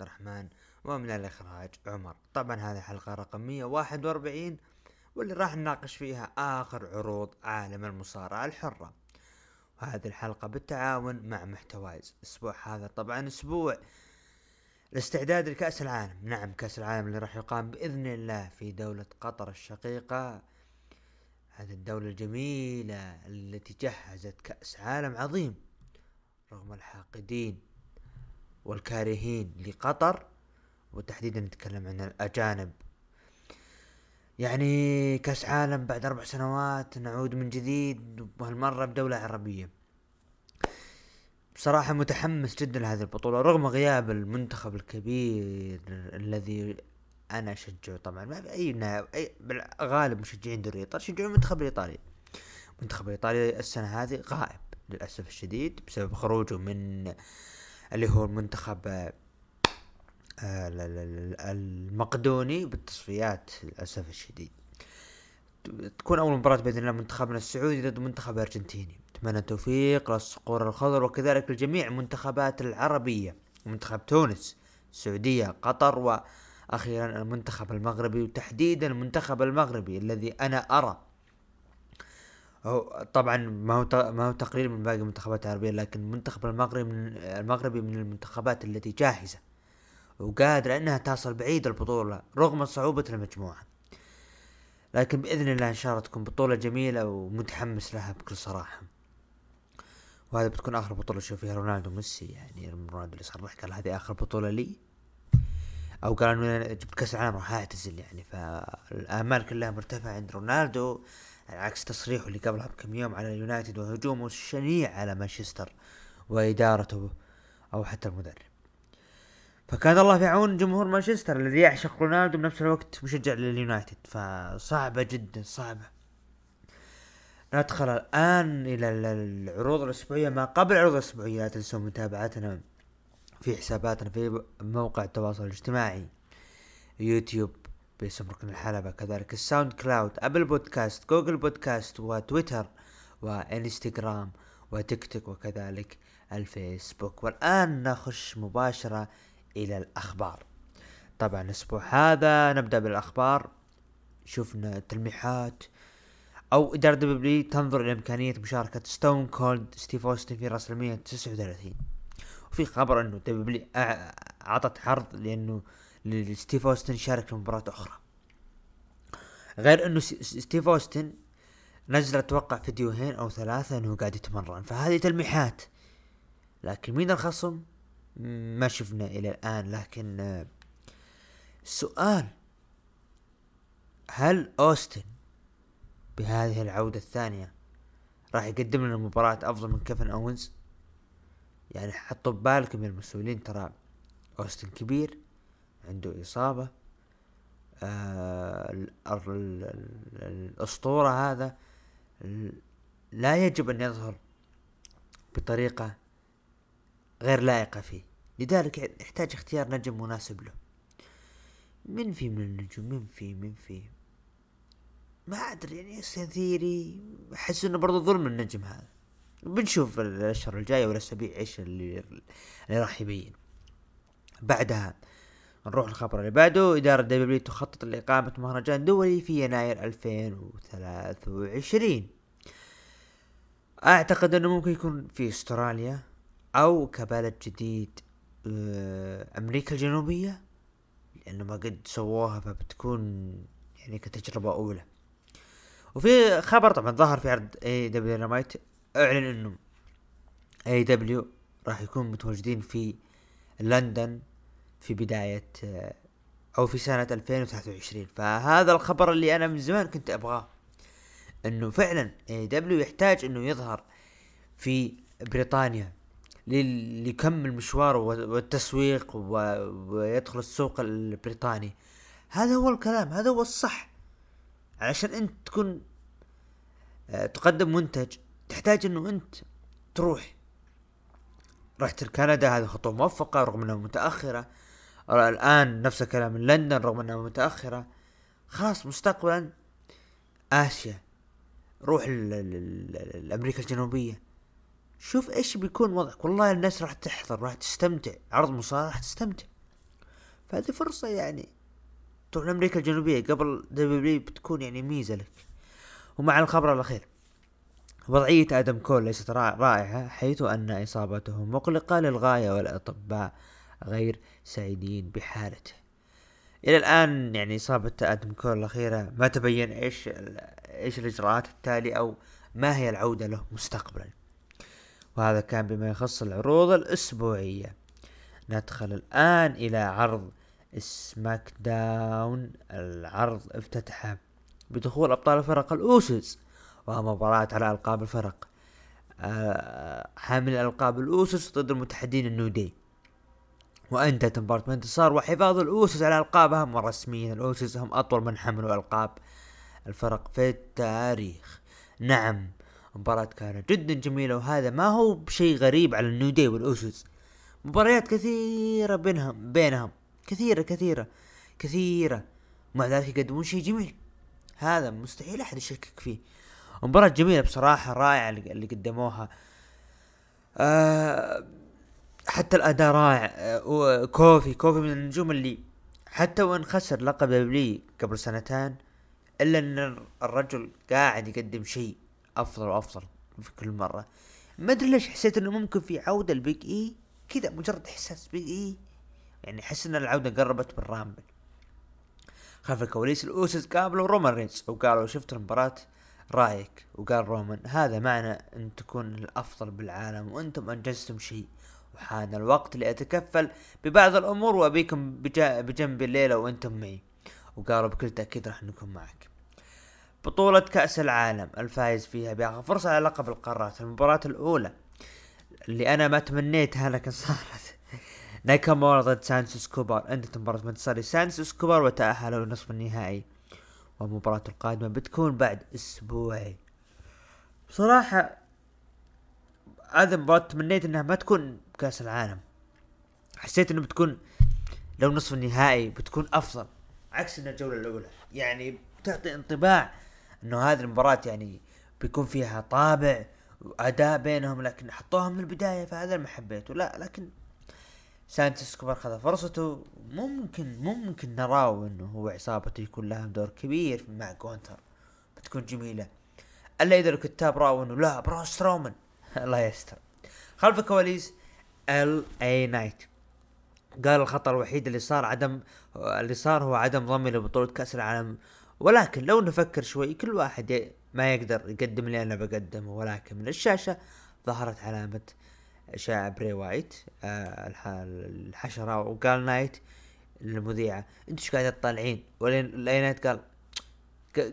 عبد الرحمن ومن الإخراج عمر. طبعا هذه حلقة رقم 141 واللي راح نناقش فيها آخر عروض عالم المصارعة الحرة. وهذه الحلقة بالتعاون مع محتوايز. الأسبوع هذا طبعا أسبوع الاستعداد لكأس العالم. نعم كأس العالم اللي راح يقام بإذن الله في دولة قطر الشقيقة. هذه الدولة الجميلة التي جهزت كأس عالم عظيم رغم الحاقدين والكارهين لقطر وتحديدا نتكلم عن الأجانب. يعني كأس عالم بعد أربع سنوات نعود من جديد وهالمرة بدولة عربية. بصراحة متحمس جدا لهذه البطولة رغم غياب المنتخب الكبير الذي أنا أشجعه. طبعا ما في أي غالب مشجعين دوري ايطالي يشجعون المنتخب الإيطالي. المنتخب الإيطالي السنة هذه غائب للأسف الشديد بسبب خروجه من اللي هو المنتخب آه، المقدوني بالتصفيات للأسف الشديد. تكون أول مباراة بإذن الله منتخبنا السعودي ضد منتخب أرجنتيني. أتمنى التوفيق للصقور الخضر وكذلك لجميع المنتخبات العربية. منتخب تونس السعودية قطر و أخيرا المنتخب المغربي وتحديدا المنتخب المغربي الذي أنا أرى هو طبعا ما هو ما هو تقرير من باقي المنتخبات العربية لكن المنتخب المغربي من المغربي من المنتخبات التي جاهزة وقادرة إنها تصل بعيد البطولة رغم صعوبة المجموعة. لكن بإذن الله إن شاء الله تكون بطولة جميلة ومتحمس لها بكل صراحة. وهذه بتكون آخر بطولة أشوف فيها رونالدو ميسي يعني رونالدو اللي صرح قال هذه آخر بطولة لي. أو قال إنه جبت كأس العالم راح أعتزل يعني. فالآمال كلها مرتفعة عند رونالدو. عكس تصريحه اللي قبلها بكم يوم على اليونايتد وهجومه الشنيع على مانشستر وإدارته أو حتى المدرب. فكان الله في عون جمهور مانشستر الذي يعشق رونالدو بنفس الوقت مشجع لليونايتد. فصعبة جدا صعبة. ندخل الآن إلى العروض الأسبوعية ما قبل العروض الأسبوعية لا تنسوا متابعتنا في حساباتنا في موقع التواصل الاجتماعي يوتيوب. باسم ركن الحلبة كذلك. الساوند كلاود أبل بودكاست جوجل بودكاست وتويتر وإنستغرام وتيك توك وكذلك الفيسبوك. والآن نخش مباشرة إلى الأخبار. طبعا الأسبوع هذا نبدأ بالأخبار. شفنا تلميحات أو إدارة دبليو تنظر إلى إمكانية مشاركة ستون كولد ستيف أوستن في راسلمينيا 39 وفي خبر إنه دبليو أعطت عرض لأنه لستيف أوستن يشارك في مباراة أخرى. غير إنه ستيف أوستن نزل أتوقع فيديوهين أو ثلاثة إنه قاعد يتمرن. فهذه تلميحات. لكن مين الخصم؟ ما شفنا إلى الآن. لكن السؤال هل أوستن بهذه العودة الثانية راح يقدم لنا مباراة أفضل من كيفن اونز يعني حطوا ببالكم يا المسؤولين ترى أوستن كبير. عنده إصابة آه الأسطورة هذا لا يجب أن يظهر بطريقة غير لائقة فيه. لذلك يحتاج اختيار نجم مناسب له. من في من النجوم؟ من في من في. ما أدري يعني ثيري. أحس إنه برضو ظلم النجم هذا. بنشوف الأشهر الجاية والأسابيع إيش اللي اللي راح يبين. بعدها نروح الخبر اللي بعده إدارة دبليو تخطط لإقامة مهرجان دولي في يناير 2023 أعتقد أنه ممكن يكون في أستراليا أو كبلد جديد آه، أمريكا الجنوبية لأنه ما قد سووها فبتكون يعني كتجربة أولى. وفي خبر طبعا ظهر في عرض AEW دينامايت أعلن إنه AEW راح يكون متواجدين في لندن في بداية أو في سنة 2023 فهذا الخبر اللي أنا من زمان كنت أبغاه. إنه فعلا AEW يحتاج إنه يظهر في بريطانيا ليكمل مشواره والتسويق ويدخل السوق البريطاني. هذا هو الكلام هذا هو الصح. علشان أنت تكون آه، تقدم منتج تحتاج إنه أنت تروح. رحت لكندا هذه خطوة موفقة رغم إنها متأخرة. الآن نفس الكلام من لندن رغم أنها متأخرة. خلاص مستقبلا آسيا. روح لامريكا الجنوبية. شوف إيش بيكون وضعك والله الناس راح تحضر راح تستمتع. عرض مصارعة راح تستمتع. فهذه فرصة يعني تروح لأمريكا الجنوبية. قبل دبليو بتكون يعني ميزة لك. ومع الخبر الأخير وضعية آدم كول ليست رائعة حيث أن إصابته مقلقة للغاية والأطباء غير سعيدين بحالته. إلى الآن يعني إصابة آدم كول الأخيرة ما تبين إيش إيش الإجراءات التالية أو ما هي العودة له مستقبلا. وهذا كان بما يخص العروض الأسبوعية. ندخل الآن إلى عرض سماك داون. العرض افتتح بدخول أبطال الفرق الأوسوز ومباراة على ألقاب الفرق. آه، حامل ألقاب الأوسوز ضد المتحدين النيو داي. وانتهت مباراة بانتصار وحفاظ الأوسوز على ألقابهم ورسميا الأوسوز هم أطول من حملوا ألقاب الفرق في التاريخ. نعم مباراة كانت جدا جميلة وهذا ما هو بشيء غريب على النودي والأوسس مباريات كثيرة بينهم بينهم. كثيرة كثيرة كثيرة. مع ذلك يقدمون شيء جميل. هذا مستحيل أحد يشكك فيه. مباراة جميلة بصراحة رائعة اللي قدموها. آه حتى الأداء رائع. آه كوفي كوفي من النجوم اللي حتى وإن خسر لقب WWE قبل سنتين إلا أن الرجل قاعد يقدم شيء أفضل وأفضل في كل مرة. ما أدري ليش حسيت إنه ممكن في عودة لبيج إي كذا مجرد إحساس بيج إي. يعني حس إن العودة قربت من Rumble. خلف الكواليس الأوسوز قابلوا رومان رينز وقالوا شفت المباراة رأيك؟ وقال رومان هذا معنى إن تكون الأفضل بالعالم وإنتم أنجزتم شيء. وحان الوقت لاتكفل ببعض الأمور وابيكم بجنبي الليلة وأنتم معي. وقالوا بكل تأكيد راح نكون معك. بطولة كأس العالم الفايز فيها بياخذ فرصة على لقب القارات. المباراة الأولى اللي أنا ما تمنيتها لكن صارت. ناكامورا ضد سانتوس إسكوبار. انتهت مباراة بانتصار سانتوس إسكوبار وتأهلوا لنصف النهائي. والمباراة القادمة بتكون بعد أسبوعين. بصراحة هذا مباراة تمنيت إنها ما تكون بكأس العالم. حسيت إنه بتكون لو نصف النهائي بتكون أفضل عكس ان الجولة الأولى. يعني بتعطي انطباع إنه هذه المباراة يعني بيكون فيها طابع وأداء بينهم لكن حطوها من البداية فهذا ما حبيته. لا لكن سانتوس إسكوبار خذ فرصته. ممكن ممكن نراه إنه هو عصابته يكون لها دور كبير مع جونتر. بتكون جميلة. ألا إذا الكتاب راوا إنه لا برون سترومان. الله يستر. خلف الكواليس LA Knight قال الخطأ الوحيد اللي صار عدم اللي صار هو عدم ضمي لبطولة كأس العالم. ولكن لو نفكر شوي كل واحد ما يقدر يقدم اللي أنا بقدمه. ولكن من الشاشة ظهرت علامة شعار بري وايت آه الحشرة. وقال نايت للمذيعة أنتوا إيش قاعدين تطالعين؟ و LA Knight قال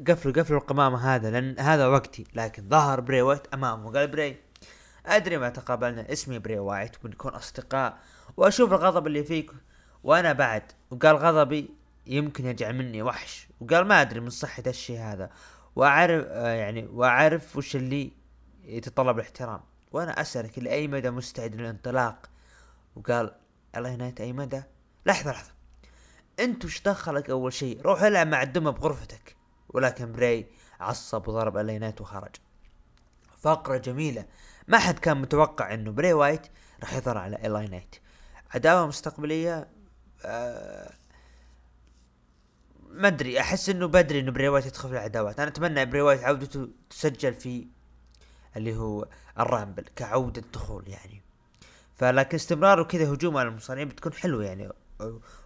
قفلوا قفلوا القمامة هذا لأن هذا وقتي. لكن ظهر بري وايت أمامه. قال بري أدري ما تقابلنا اسمي بري وايت ونكون أصدقاء. وأشوف الغضب اللي فيك وأنا بعد. وقال غضبي يمكن يجعل مني وحش. وقال ما أدري من صحة الشيء هذا. وأعرف آه يعني وأعرف وش اللي يتطلب الاحترام. وأنا أسألك لاي مدى مستعد للانطلاق؟ وقال LA Knight أي مدى؟ لحظة لحظة. أنت وش دخلك أول شيء روح العب مع الدمى بغرفتك. ولكن براي عصب وضرب LA Knight وخرج. فقرة جميلة. ما حد كان متوقع إنه بري وايت راح يظهر على LA Knight عداوة مستقبلية آه ما أدري أحس إنه بدري إنه بري وايت يدخل في العداوات. أنا أتمنى بري وايت عودته تسجل في اللي هو ال Rumble كعودة دخول يعني. فلكن استمراره كذا هجوم على المصارعين بتكون حلوة يعني.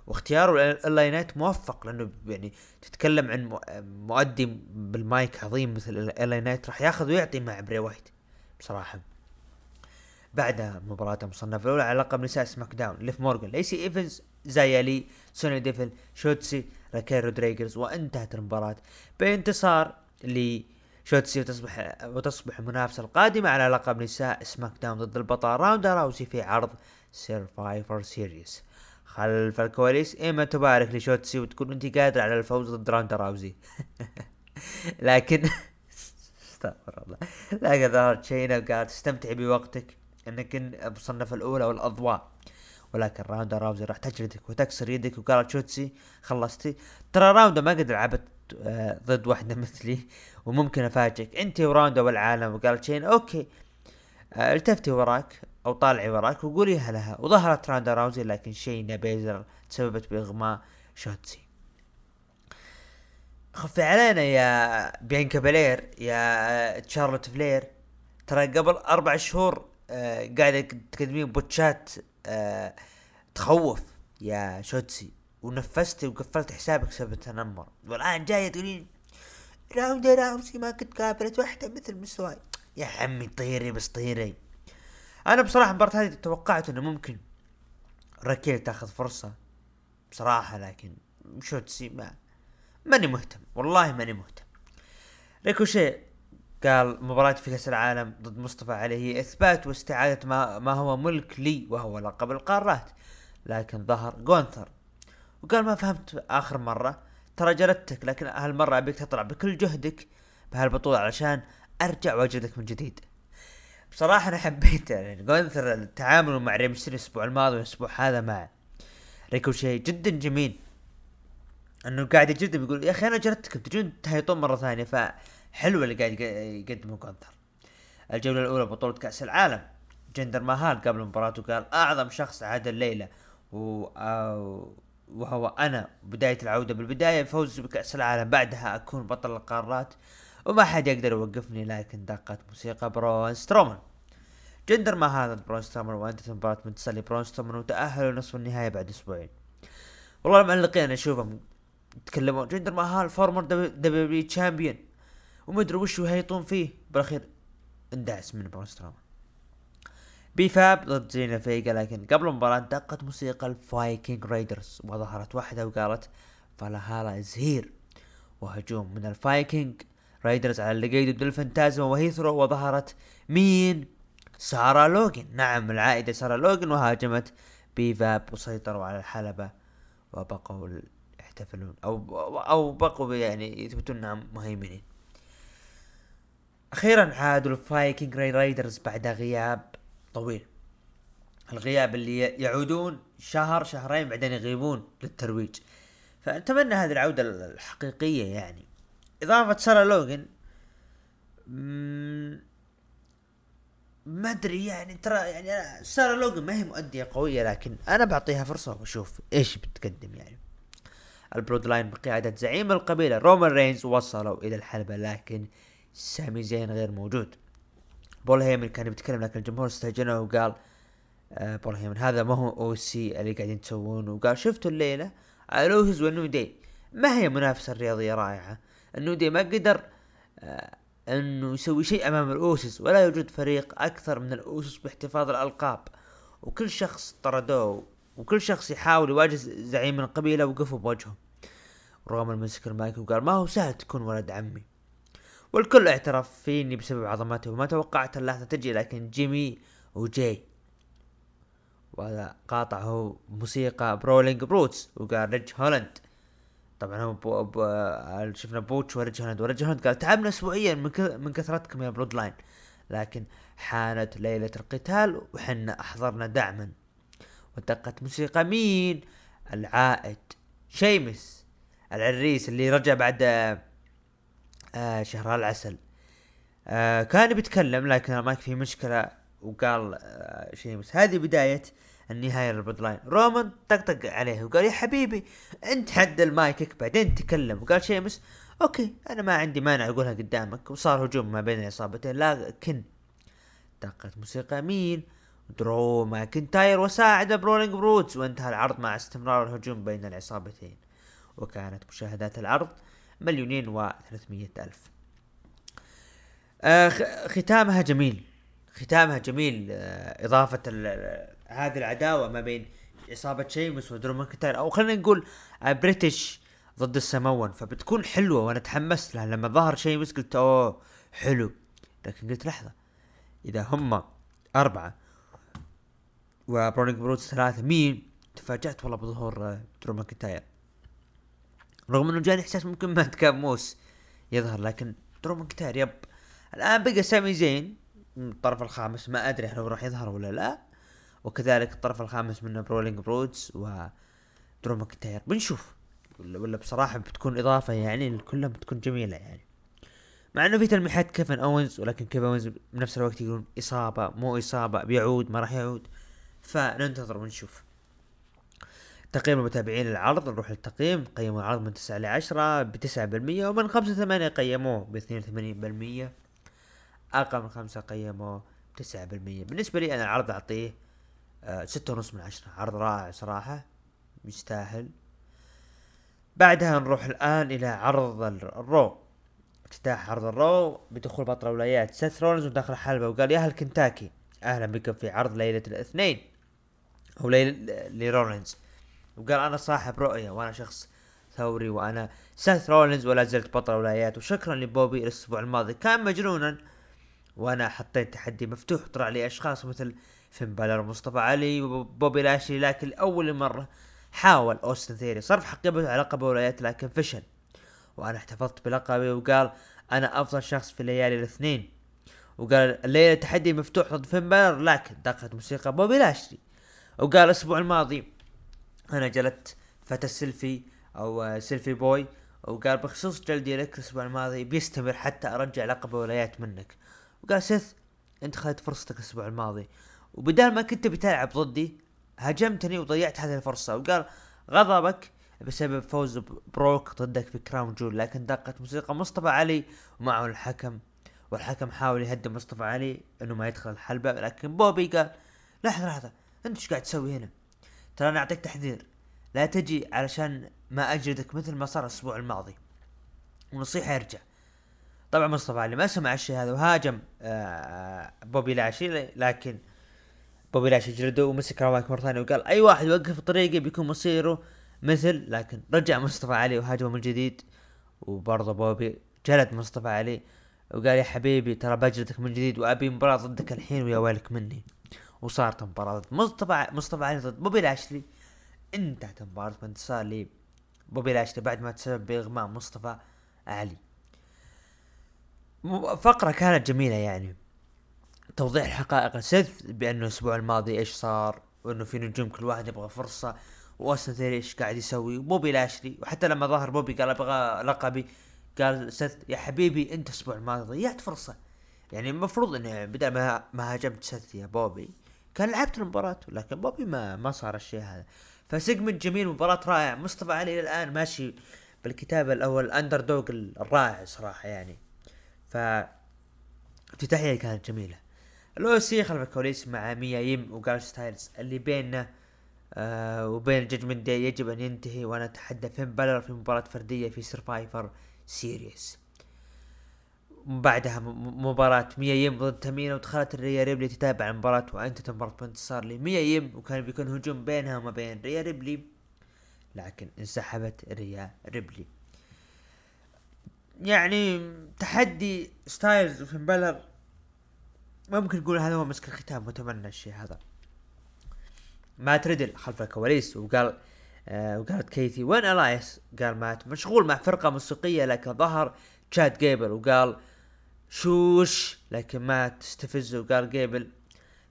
واختياره LA Knight موفق لأنه يعني تتكلم عن مؤدي بالمايك عظيم مثل LA Knight راح ياخذ ويعطي مع بري وايت بصراحة. بعدها مباراة المصنفة الأولى على لقب نساء SmackDown. ليف مورغان ليسي إيفنز زيا لي سوني ديفل شوتسي راكيل رودريغيز وانتهت المباراة بانتصار ل شوتسي وتصبح وتصبح المنافسة القادمة على لقب نساء SmackDown ضد البطل راوندا راوزي في عرض Survivor Series خلف الكواليس إيما تبارك لشوتسي وتقول أنت قادرة على الفوز ضد راوندا راوزي لكن استغفر الله. لكن ظهرت شاينا وقالت استمتعي بوقتك. انك المصنفة الاولى والاضواء ولكن راوندا راوزي راح تجلدك وتكسر يدك وقالت شوتسي خلصتي. ترى راوندا ما قد لعبت ضد واحدة مثلي وممكن أفاجئك. أنت وراوندا والعالم وقالت شاينا okay. آه، التفتي وراك أو طالعي وراك وقوليها لها وظهرت راوندا راوزي لكن شاينا بيزلر تسببت بإغماء شوتسي. خفي علينا يا بيانكا بلير يا تشارلوت فلير. ترى قبل أربع شهور آه قاعدة تقدمين بوتشات آه تخوف يا شوتسي. ونفستي وقفلت حسابك بسبب التنمر. والآن جاية تقولين راوندا راوزي ما كنت قابلت واحدة مثل مستواي. يا عمي طيري بس طيري. أنا بصراحة المباراة هذه توقعت إنه ممكن راكيل تاخذ فرصة بصراحة لكن شوتسي ما ماني مهتم. والله ماني مهتم. ريكوشي قال مباراة في كأس العالم ضد مصطفى علي هي إثبات واستعادة ما, ما هو ملك لي وهو لقب القارات لكن ظهر جونثر وقال ما فهمت آخر مرة ترى جلدتك لكن هالمرة أبيك تطلع بكل جهدك بهالبطولة علشان أرجع وأجلدك من جديد. بصراحة أنا حبيته يعني جونثر التعامل مع راي مستيريو الأسبوع الماضي والأسبوع هذا مع ريكوشي جدا جميل. إنه قاعد يجد بيقول يا أخي أنا جلدتكم تجون تهيطون مرة ثانية فحلو اللي قاعد يقدمه جونثر الجولة الأولى بطولة كأس العالم. جندر ماهال قبل المباراة وقال أعظم شخص عاد الليلة. و... وهو أنا بداية العودة. بالبداية أفوز بكأس العالم. بعدها أكون بطل القارات. وما حد يقدر يوقفني لكن دقت موسيقى برون سترومان. جندر ماهال ضد برون سترومان وأنتهت المباراة من تسلي برون سترومان وتأهلوا نصف النهائي بعد أسبوعين. والله المعلقين أشوفهم يتكلمون. جندر ماهال former WWE champion ومدري وش يهيطون فيه. بالاخير اندعس من برون بي فاب ضد زيلينا فيجا لكن قبل المباراة دقت موسيقى الفايكنج رايدرز وظهرت واحدة وقالت Valhalla is here وهجوم من الفايكنج رايدرز على اللي ضد الفانتازما وهيثرو وظهرت مين؟ سارة لوجن نعم العائدة سارة لوجن وهاجمت بيفاب وسيطروا على الحلبة وبقوا يحتفلون أو أو بقوا يعني يثبتون إنهم مهيمنين. أخيرا عادوا الفايكنج رايدرز بعد غياب طويل. الغياب اللي يعودون شهر شهرين بعدين يغيبون للترويج. فأتمنى هذه العودة الحقيقية يعني. إضافة سارة لوجن ما أدري يعني ترى يعني سارة لوجن ما هي مؤدية قوية لكن أنا بعطيها فرصة وأشوف إيش بتقدم يعني. البلود لاين بقيادة زعيم القبيلة رومان رينز وصلوا إلى الحلبة لكن سامي زين غير موجود. بول هيمن كان بيتكلم لكن الجمهور استهجنه وقال آه بول هيمن هذا ما هو Ucey اللي قاعدين تسوون. وقال شفتوا الليلة؟ الاوسس والنيو داي ما هي منافسة رياضية رائعة. النيو داي ما قدر آه إنه يسوي شيء أمام الاوسس ولا يوجد فريق أكثر من الاوسس باحتفاظ الألقاب. وكل شخص طردوه وكل شخص يحاول يواجه زعيم القبيله وقفوا بوجهه رومان مسك المايك وقال ما هو سهل تكون ولد عمي. والكل اعترف فيني بسبب عظمته وما توقعت اللحظة تجي لكن جيمي وجاي وقاطعه موسيقى برولينج بروتس وقال ريج هولند طبعا هو بو بو شفنا بوتش وريج هولند وريج هولند قال تعبنا اسبوعيا من, كثرتكم يا بلود لاين. لكن حانت ليلة القتال وحنا أحضرنا دعما. ودقت موسيقى مين؟ العائد شيمس العريس اللي رجع بعد آه شهر العسل. آه كان بيتكلم لكن ما في مشكلة وقال آه شيمس هذه بداية النهاية للبلود لاين. رومان طقطق عليه وقال يا حبيبي انت خذ المايك بعدين تكلم. وقال شيمس okay أنا ما عندي مانع أقولها قدامك. وصار هجوم ما بين العصابتين لكن دقت موسيقى مين؟ درو ماكنتاير وساعد برولينج بروتس وانتهى العرض مع استمرار الهجوم بين العصابتين. وكانت مشاهدات العرض مليونين و ألف. آه ختامها جميل. ختامها جميل آه إضافة هذه العداوة ما بين عصابة شيمس ودرو ماكنتاير أو خلينا نقول British ضد السمون فبتكون حلوة وأنا تحمست لها. لما ظهر شيمس قلت أوه حلو. لكن قلت لحظة إذا هم أربعة وبرولينج بروتس ثلاثة مين؟ تفاجأت والله بظهور آه، درو ماكنتاير. رغم إنه جاني إحساس ممكن ما كان موس يظهر لكن درو ماكنتاير yep. الآن بقى سامي زين. الطرف الخامس ما أدري هل هو راح يظهر ولا لا. وكذلك الطرف الخامس من برولينج بروتس و درو ماكنتاير بنشوف. ولا, ولا بصراحة بتكون إضافة يعني كلها بتكون جميلة يعني. مع إنه في تلميحات كيفن اونز ولكن كيفن اونز بنفس الوقت يقولون إصابة مو إصابة بيعود ما راح يعود. فننتظر ونشوف. تقييم المتابعين العرض نروح للتقييم قيموا العرض من 9 ل 10 ب 9% ومن 5 ل 8 قيموه ب 82% أقل من 5 قيموه ب 9% بالنسبة لي أنا العرض أعطيه آه ستة ونص من عشرة. عرض رائع صراحة يستاهل. بعدها نروح الآن إلى عرض الرو. افتتاح عرض الرو بدخول بطل الولايات. سيث رولنز وداخل الحلبة وقال يا أهل كنتاكي أهلا بكم في عرض ليلة الاثنين. أو ليلة لرولنز وقال أنا صاحب رؤية وأنا شخص ثوري وأنا سيث رولنز ولا زلت بطل الولايات وشكرا لبوبي الأسبوع الماضي. كان مجنونا. وأنا حطيت تحدي مفتوح طلع لي أشخاص مثل فين بالر مصطفى علي وبوبي لاشلي لكن لأول مرة حاول أوستن ثيوري. صرف حقيبته على لقب الولايات لكن فشل. وأنا احتفظت بلقبي وقال أنا أفضل شخص في ليالي الاثنين. وقال الليلة تحدي مفتوح ضد فين بالر لكن دقت موسيقى بوبي لاشلي وقال الأسبوع الماضي أنا جلدت فتى السيلفي أو selfie boy وقال بخصوص جلدي لك الأسبوع الماضي بيستمر حتى أرجع لقب الولايات منك. وقال سيث أنت خذت فرصتك الأسبوع الماضي. وبدال ما كنت بتلعب ضدي هاجمتني وضيعت هذه الفرصة. وقال غضبك بسبب فوز بروك ضدك في كراون جويل لكن دقت موسيقى مصطفى علي ومعه الحكم. والحكم حاول يهدي مصطفى علي إنه ما يدخل الحلبة لكن بوبي قال لحظة لحظة أنت إيش قاعد تسوي هنا؟ ترى أنا أعطيك تحذير. لا تجي علشان ما أجلدك مثل ما صار الأسبوع الماضي. ونصيحة يرجع. طبعا مصطفى علي ما سمع الشيء هذا وهاجم آه، بوبي لاشلي لكن بوبي لاشلي جلده ومسك المايك مرة ثانية وقال أي واحد يوقف طريقي بيكون مصيره مثل لكن رجع مصطفى علي وهاجمه من جديد. وبرضه بوبي جلد مصطفى علي وقال يا حبيبي ترى بجلدك من جديد وأبي مباراة ضدك الحين ويا ويلك مني. وصارت مباراة ضد مصطفى مصطفى علي ضد بوبي لاشلي انتهت المباراة بانتصار لي بوبي لاشلي بعد ما تسبب بإغماء مصطفى علي. فقرة كانت جميلة يعني. توضيح الحقائق لسيث بانه الأسبوع الماضي إيش صار وأنه في نجوم كل واحد يبغى فرصة وأوستن ثيوري إيش قاعد يسوي وبوبي لاشلي وحتى لما ظهر بوبي قال أبغى لقبي قال سيث يا حبيبي أنت الأسبوع الماضي ضيعت فرصة. يعني المفروض إنه بدل ما ما هاجمت سيث يا بوبي كان لعبت المباراة لكن بوبي ما ما صار الشيء هذا. ف segment جميل مباراة رائع مصطفى علي الآن ماشي بالكتابة الأول ال underdog الرائع صراحة يعني. ف افتتاحية كانت جميلة. لو سي خلف الكواليس مع ميا يم وقال ستايلز اللي بيننا آه وبين Judgment Day يجب أن ينتهي وأنا اتحدى فين بالر في مباراة فردية في Survivor Series بعدها مباراة ميا يم ضد تامينا ودخلت ريا ريبلي تتابع المباراة وانتهت المباراة بانتصار لميا يم وكان بيكون هجوم بينها وما بين ريا ريبلي لكن انسحبت ريا ريبلي. يعني تحدي ستايلز وفين بالر ممكن نقول هذا هو مسك الختام وأتمنى الشيء هذا. مات ريدل خلف الكواليس وقال آه وقالت كيثي وين إلايس قال مات. مشغول مع فرقة موسيقية لكن ظهر تشاد جيبل وقال شوش لكن مات استفز وقال جيبل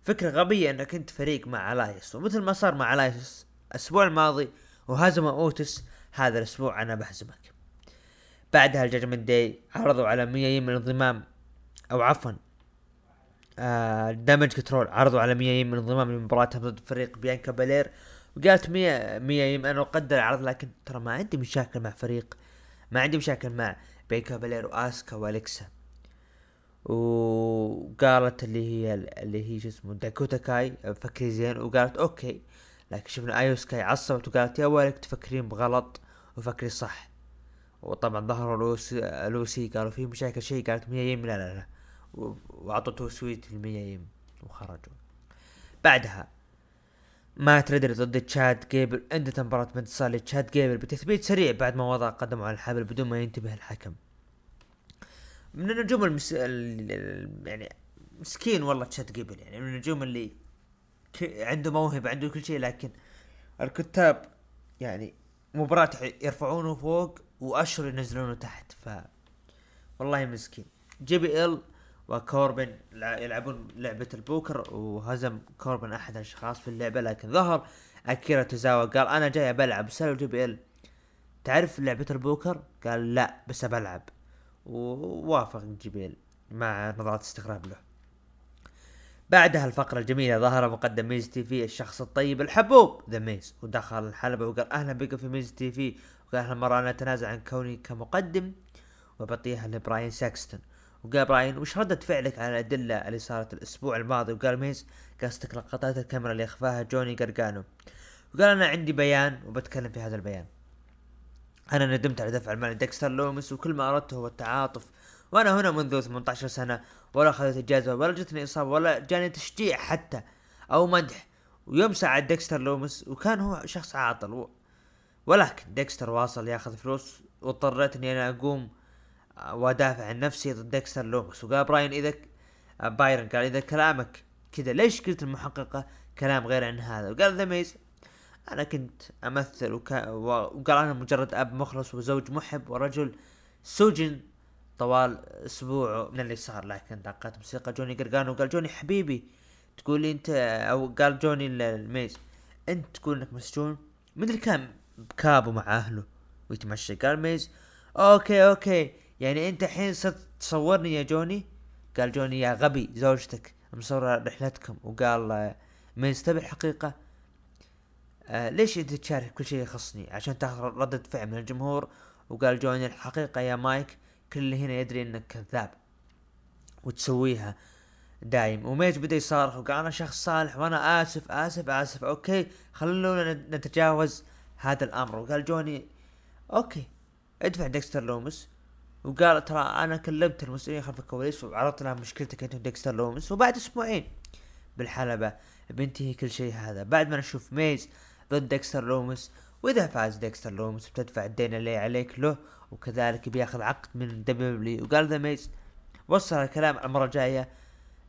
فكرة غبية إنك أنت فريق مع إلايس. ومثل ما صار مع إلايس الأسبوع الماضي وهزم أوتيس هذا الأسبوع أنا بهزمك بعدها ال Judgment Day عرضوا على ميا يم الانضمام أو عفوا آه Damage Control عرضوا على ميا يم من انضمام لمباراتها ضد فريق بيانكا بالير وقالت ميا يم أنا أقدر العرض لكن ترى ما عندي مشاكل مع فريق ما عندي مشاكل مع بيانكا بالير وآسكا والكسا وقالت اللي هي اللي هي شو اسمه داكوتا كاي فكري زين وقالت okay. لكن شفنا ايو سكاي عصبت وقالت يا ولك تفكرين بغلط وفكري صح. وطبعا ظهروا ال OC, ال OC قالوا في مشاكل شيء قالت ميا يم لا لا لا. وأعطت too sweet لميا يم وخرجوا. بعدها مات ريدل ضد تشاد جيبل انتهت مباراة بانتصار لتشاد جيبل بتثبيت سريع بعد ما وضع قدمه على الحبل بدون ما ينتبه الحكم. من النجوم المس... يعني مسكين والله تشاد جيبل يعني من النجوم اللي ك... عنده موهبة عنده كل شيء لكن الكتاب يعني مباراة يرفعونه فوق وأشهر ينزلونه تحت ف والله مسكين JBL وكوربن يلعبون لعبة البوكر وهزم كوربن أحد الأشخاص في اللعبة لكن ظهر أكيرا توزاوا قال أنا جاي بلعب سألوا JBL تعرف لعبة البوكر؟ قال لا بس بلعب ووافق JBL مع نظرات استغراب له. بعدها الفقرة الجميلة ظهر مقدم Miz TV الشخص الطيب الحبوب ذا ميز ودخل الحلبة وقال أهلا بكم في Miz TV وقال هالمرة أنا اتنازل عن كوني كمقدم وبعطيها لبراين ساكستون. وقال براين وش ردة فعلك على الأدلة اللي صارت الأسبوع الماضي؟ وقال ميز قصدك لقطات الكاميرا اللي أخفاها جوني قرقانو وقال أنا عندي بيان وبتكلم في هذا البيان. أنا ندمت على دفع المال لديكستر لومس وكل ما أردته هو التعاطف. وأنا هنا منذ 18 سنة ولا أخذت إجازة ولا جتني إصابة ولا جاني تشجيع حتى أو مدح. ويوم ساعد ديكستر لومس وكان هو شخص عاطل. ولكن ديكستر واصل ياخذ فلوس واضطريت اني أنا أقوم وأدافع عن نفسي ضد ديكستر لومس وقال براين إذا بايرن قال إذا كلامك كذا ليش قلت المحققة كلام غير عن هذا؟ وقال ذا ميز أنا كنت أمثل وكا وقال أنا مجرد أب مخلص وزوج محب ورجل سجن طوال أسبوع من اللي صار لكن دقت موسيقى جوني قرقانو وقال جوني حبيبي تقول لي أنت أو قال جوني الميز أنت تقول إنك مسجون؟ اللي كان بكابو مع أهله ويتمشى قال ميز okay okay يعني أنت الحين صرت تصورني يا جوني؟ قال جوني يا غبي زوجتك مصورة رحلتكم وقال ميز تبي الحقيقة آه ليش انت تشارك كل شيء يخصني؟ عشان تاخذ ردة فعل من الجمهور. وقال جوني الحقيقة يا مايك كل اللي هنا يدري إنك كذاب وتسويها دايم. وميز بدا يصارخ وقال أنا شخص صالح وأنا آسف آسف آسف. okay خلونا نتجاوز هذا الأمر. وقال جوني okay ادفع ديكستر لومس. وقال ترى أنا كلمت المسؤولين خلف الكواليس وعرضت لهم مشكلتك أنت وديكستر لومس. وبعد أسبوعين بالحلبة بينتهي كل شيء هذا. بعد ما نشوف ميز ضد ديكستر لومس. وإذا فاز ديكستر لومس بتدفع الدين اللي عليك له وكذلك بياخذ عقد من دبليو وقال ذا ميز وصل الكلام المرة الجاية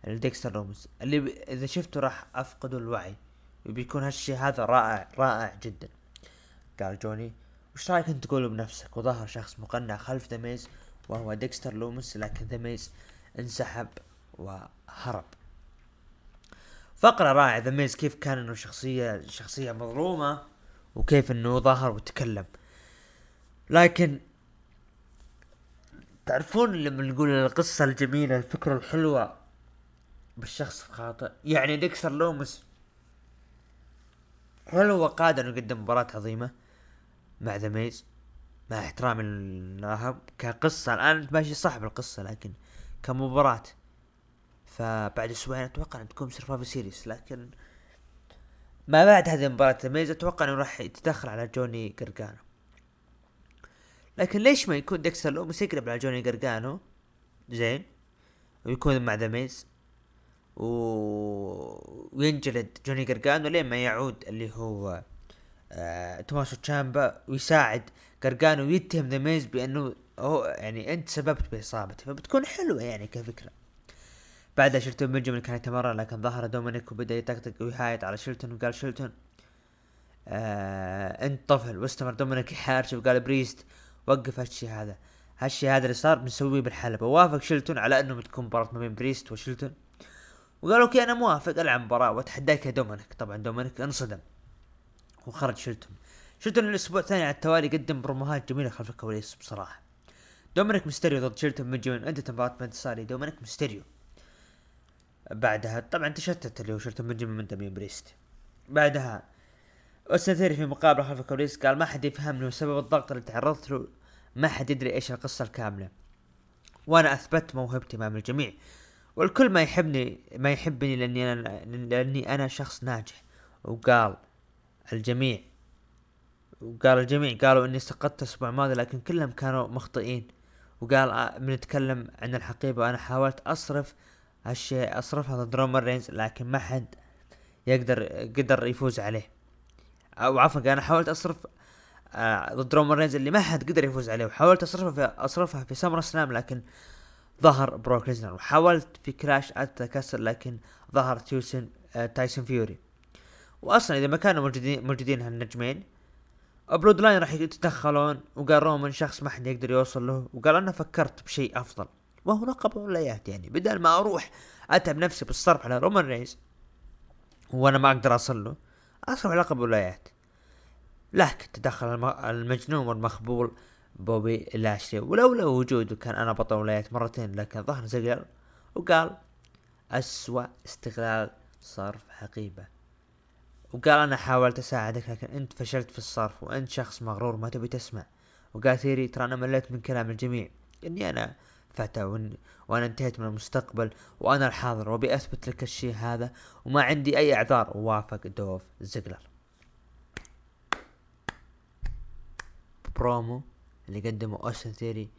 لديكستر لومس اللي ب... إذا شفته راح افقد الوعي وبيكون هالشي هذا رائع رائع جدا. قال جوني وش رأيك أنت تقوله بنفسك؟ وظهر شخص مقنع خلف ذا ميز وهو ديكستر لومس لكن ذا ميز انسحب وهرب. فقرة رائعة ذا ميز كيف كان إنه شخصية شخصية مظلومة وكيف إنه ظهر وتكلم. لكن تعرفون لما نقول القصة الجميلة الفكرة الحلوة بالشخص الخاطئ؟ يعني ديكستر لومس هل هو قادر إنه يقدم مباراة عظيمة مع ذا ميز مع احترامي لها كقصة الآن ماشي صح بالقصة لكن كمباراة فبعد أسبوعين أتوقع ان تكون Survivor Series لكن ما بعد هذه المباراة ذا ميز أتوقع إنه راح يتدخل على جوني قرقانو لكن ليش ما يكون ديكستر لومس يقلب على جوني قرقانو زين. ويكون مع ذا ميز. و... وينجلد جوني قرقانو لين ما يعود اللي هو آه... توماسو تشامبا ويساعد قرقانو ويتهم ذا ميز بأنه هو يعني أنت سببت باصابته فبتكون حلوة يعني كفكرة. بعدها شلتون بنجامين كان يتمرن لكن ظهر دومينيك وبدأ يطقطق ويهايط على شلتون وقال شلتون آه انت طفل. واستمر دومينيك يحارش وقال بريست وقف هالشي هذا. هالشي هذا اللي صار بنسويه بالحلبة. وافق شلتون على إنه بتكون مباراة ما بين بريست وشلتون وقال أوكي أنا موافق ألعب مباراة وأتحداك يا دومينيك. طبعا دومينيك انصدم وخرج شلتون شلتون الأسبوع الثاني على التوالي قدم بروموهات جميلة خلف الكواليس بصراحة. دومينيك ميستيريو ضد شلتون بنجامين انتهت مباراة بانتصار دومينيك ميستيريو. بعدها طبعا تشتت اللي هو شلتون من من دمين بريست. بعدها اوستن في مقابلة خلف الكواليس قال ما حد يفهمني وسبب الضغط اللي تعرضت له ما حد يدري إيش القصة الكاملة. وأنا أثبت موهبتي أمام الجميع. والكل ما يحبني ما يحبني لأني أنا لأني أنا شخص ناجح. وقال الجميع وقال الجميع قالوا إني سقطت الأسبوع الماضي لكن كلهم كانوا مخطئين. وقال بنتكلم عن الحقيبة وأنا حاولت أصرف هالشيء اصرفها ضد رومان رينز لكن ما حد يقدر قدر يفوز عليه. أو عفوا أنا حاولت أصرف آه ضد رومان رينز اللي ما حد قدر يفوز عليه وحاولت أصرفها في أصرفها في SummerSlam لكن ظهر بروك ليزنر. وحاولت في Clash at Castle لكن ظهر تايسون آه تايسون فيوري. واصلا إذا ما كانوا موجودين موجودين هالنجمين Bloodline راح يتدخلون وقال رومان شخص ما حد يقدر يوصل له وقال أنا فكرت بشيء أفضل. وهو لقب ولايات يعني. بدل ما أروح أتعب نفسي بالصرف على رومان رينز وأنا ما أقدر أصل له أصرف لقب ولايات لكن تدخل المجنون والمخبول بوبي لاشلي ولولا وجوده كان أنا بطل ولايات مرتين لكن ظهر زيجلر وقال أسوأ استغلال صرف حقيبة. وقال أنا حاولت أساعدك لكن أنت فشلت في الصرف وأنت شخص مغرور ما تبي تسمع. وقال ثيري ترى أنا مليت من كلام الجميع. إني أنا فتى وإن وأنا انتهيت من المستقبل وأنا الحاضر وأبي أثبت لك الشيء هذا وما عندي أي أعذار. ووافق دوف زيجلر برومو اللي قدمه أوستن ثيري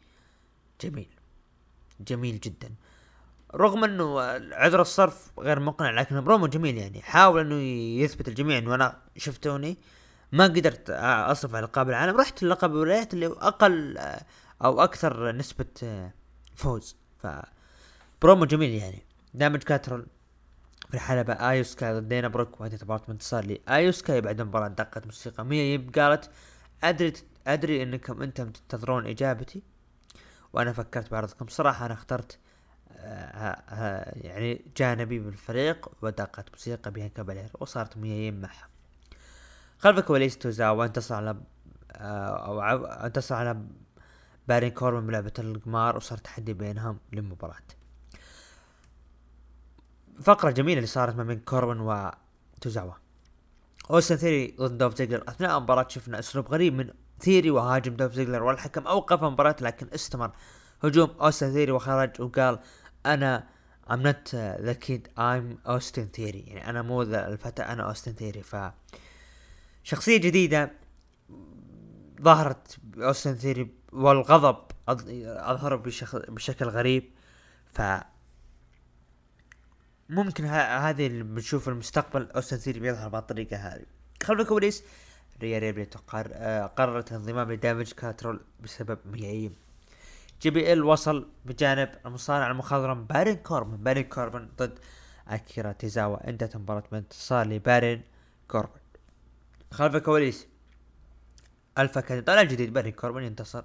جميل. جميل جدا. رغم إنه عذر الصرف غير مقنع لكن برومو جميل يعني. حاول إنه يثبت الجميع إنه أنا شفتوني. ما قدرت اصرف على لقب العالم. رحت للقب الولايات اللي أقل أو أكثر نسبة فوز. ف برومو جميل يعني. Damage CTRL في الحلبة. آيو سكاي ضد دانا بروك وهذه مباراة انتصار لي ايو سكاي بعد المباراة دقت موسيقى ميا. قالت أدري أدري إنكم أنتم تنتظرون إجابتي وأنا فكرت بعرضكم. صراحة أنا اخترت آه يعني جانبي بالفريق ودقت موسيقى بيانكا بالير وصارت ميايين معها. خلف كواليس توزاوا انتصر على آه أو انتصر على بارين كوربن بلعبة القمار وصار تحدي بينهم للمباراة. فقرة جميلة اللي صارت ما بين كوربن وتوزاوا. أوستن ثيري ضد دوف زيجلر. أثناء المباراة شفنا أسلوب غريب من ثيري وهاجم دوف زيجلر والحكم أوقف المباراة لكن استمر. هجوم أوستن ثيري وخرج وقال أنا I'm not the kid I'm Austin Theory. يعني أنا مو ذا الفتى أنا أوستن ثيري. ف شخصية جديدة ظهرت أوستن ثيري والغضب أظهر بشكل غريب. ف ممكن هذه اللي بنشوف المستقبل أوستن ثيري بيظهر بهالطريقة هذه. خلف الكواليس ريا ريبلي آه، قررت الانضمام ل Damage CTRL بسبب ميا يم جي بي إل وصل بجانب المصارع المخضرم بارين كوربن. بارين كوربن ضد أكيرا توزاوا. انتهت مباراة بانتصار لبارين كوربن. خلف الكواليس الفا كان طالع جديد بارين كوربن ينتصر.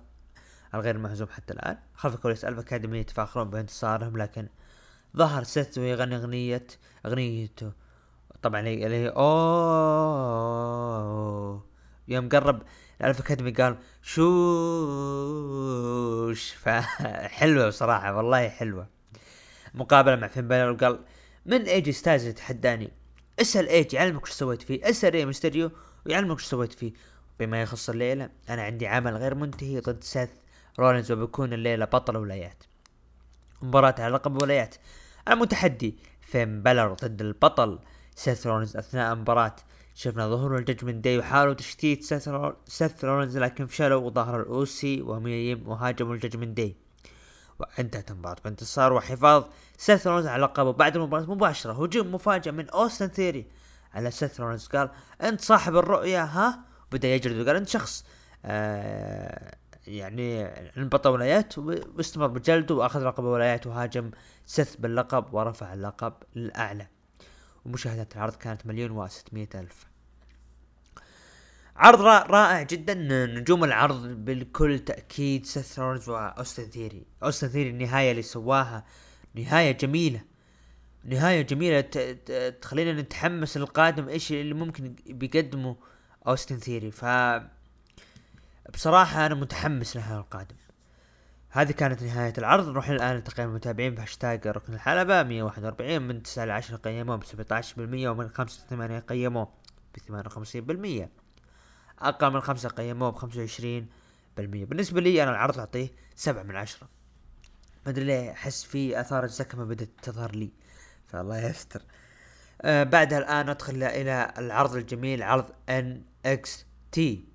الغير مهزوم حتى الآن. خلف الكواليس Alpha Academy يتفاخرون بانتصارهم لكن ظهر سيث ويغني أغنية أغنيته. طبعا اللي هي أوه. يوم قرب ال Alpha Academy قال shush. فحلوة بصراحة والله حلوة. مقابلة مع فين بالر وقال من ايجي ستايلز يتحداني اسأل ايجي يعلمك إيش سويت فيه. اسأل ري ميستيريو ويعلمك إيش سويت فيه. بما يخص الليلة أنا عندي عمل غير منتهي ضد سيث رولينز وبكون الليلة بطل ولايات. مباراة على لقب ولايات. المتحدي فين بالر ضد البطل سيث رولينز أثناء مباراة. شفنا ظهور ال Judgment Day وحاولوا تشتيت سيث رولينز لكن فشلوا وظهر ال OC وميا يم وهاجموا ال Judgment Day. وانتهت المباراة بانتصار وحفاظ سيث رولينز على لقبه بعد المباراة مباشرة. هجوم مفاجئ من أوستن ثيري. على سيث رولينز قال انت صاحب الرؤية ها؟ بدا يجلد وقال انت شخص آه يعني انبطى ولايات واستمر بجلده وأخذ لقب ولايات وهاجم سيث باللقب ورفع اللقب للأعلى. ومشاهدات العرض كانت مليون وستمية ألف. عرض رائع جدا نجوم العرض بكل تأكيد سيث رولز وأوستن ثيري. أوستن ثيري النهاية اللي سواها نهاية جميلة. نهاية جميلة تخلينا نتحمس للقادم إيش اللي ممكن بيقدمه أوستن ثيري ف بصراحة أنا متحمس لهذا القادم هذه كانت نهاية العرض. نروح الآن لتقييم المتابعين بهاشتاج ركن الحلبة. 141 من 9 ل 10 قيموه ب 17% ومن 5 ل 8 قيموه ب 58% أقل من 5 قيموه ب 25% بالنسبة لي أنا العرض أعطيه 7 من 10 ما أدري ليه أحس في آثار الزكمة بدأت تظهر لي. فالله يستر. آه بعدها الآن ندخل إلى العرض الجميل عرض انكس تي.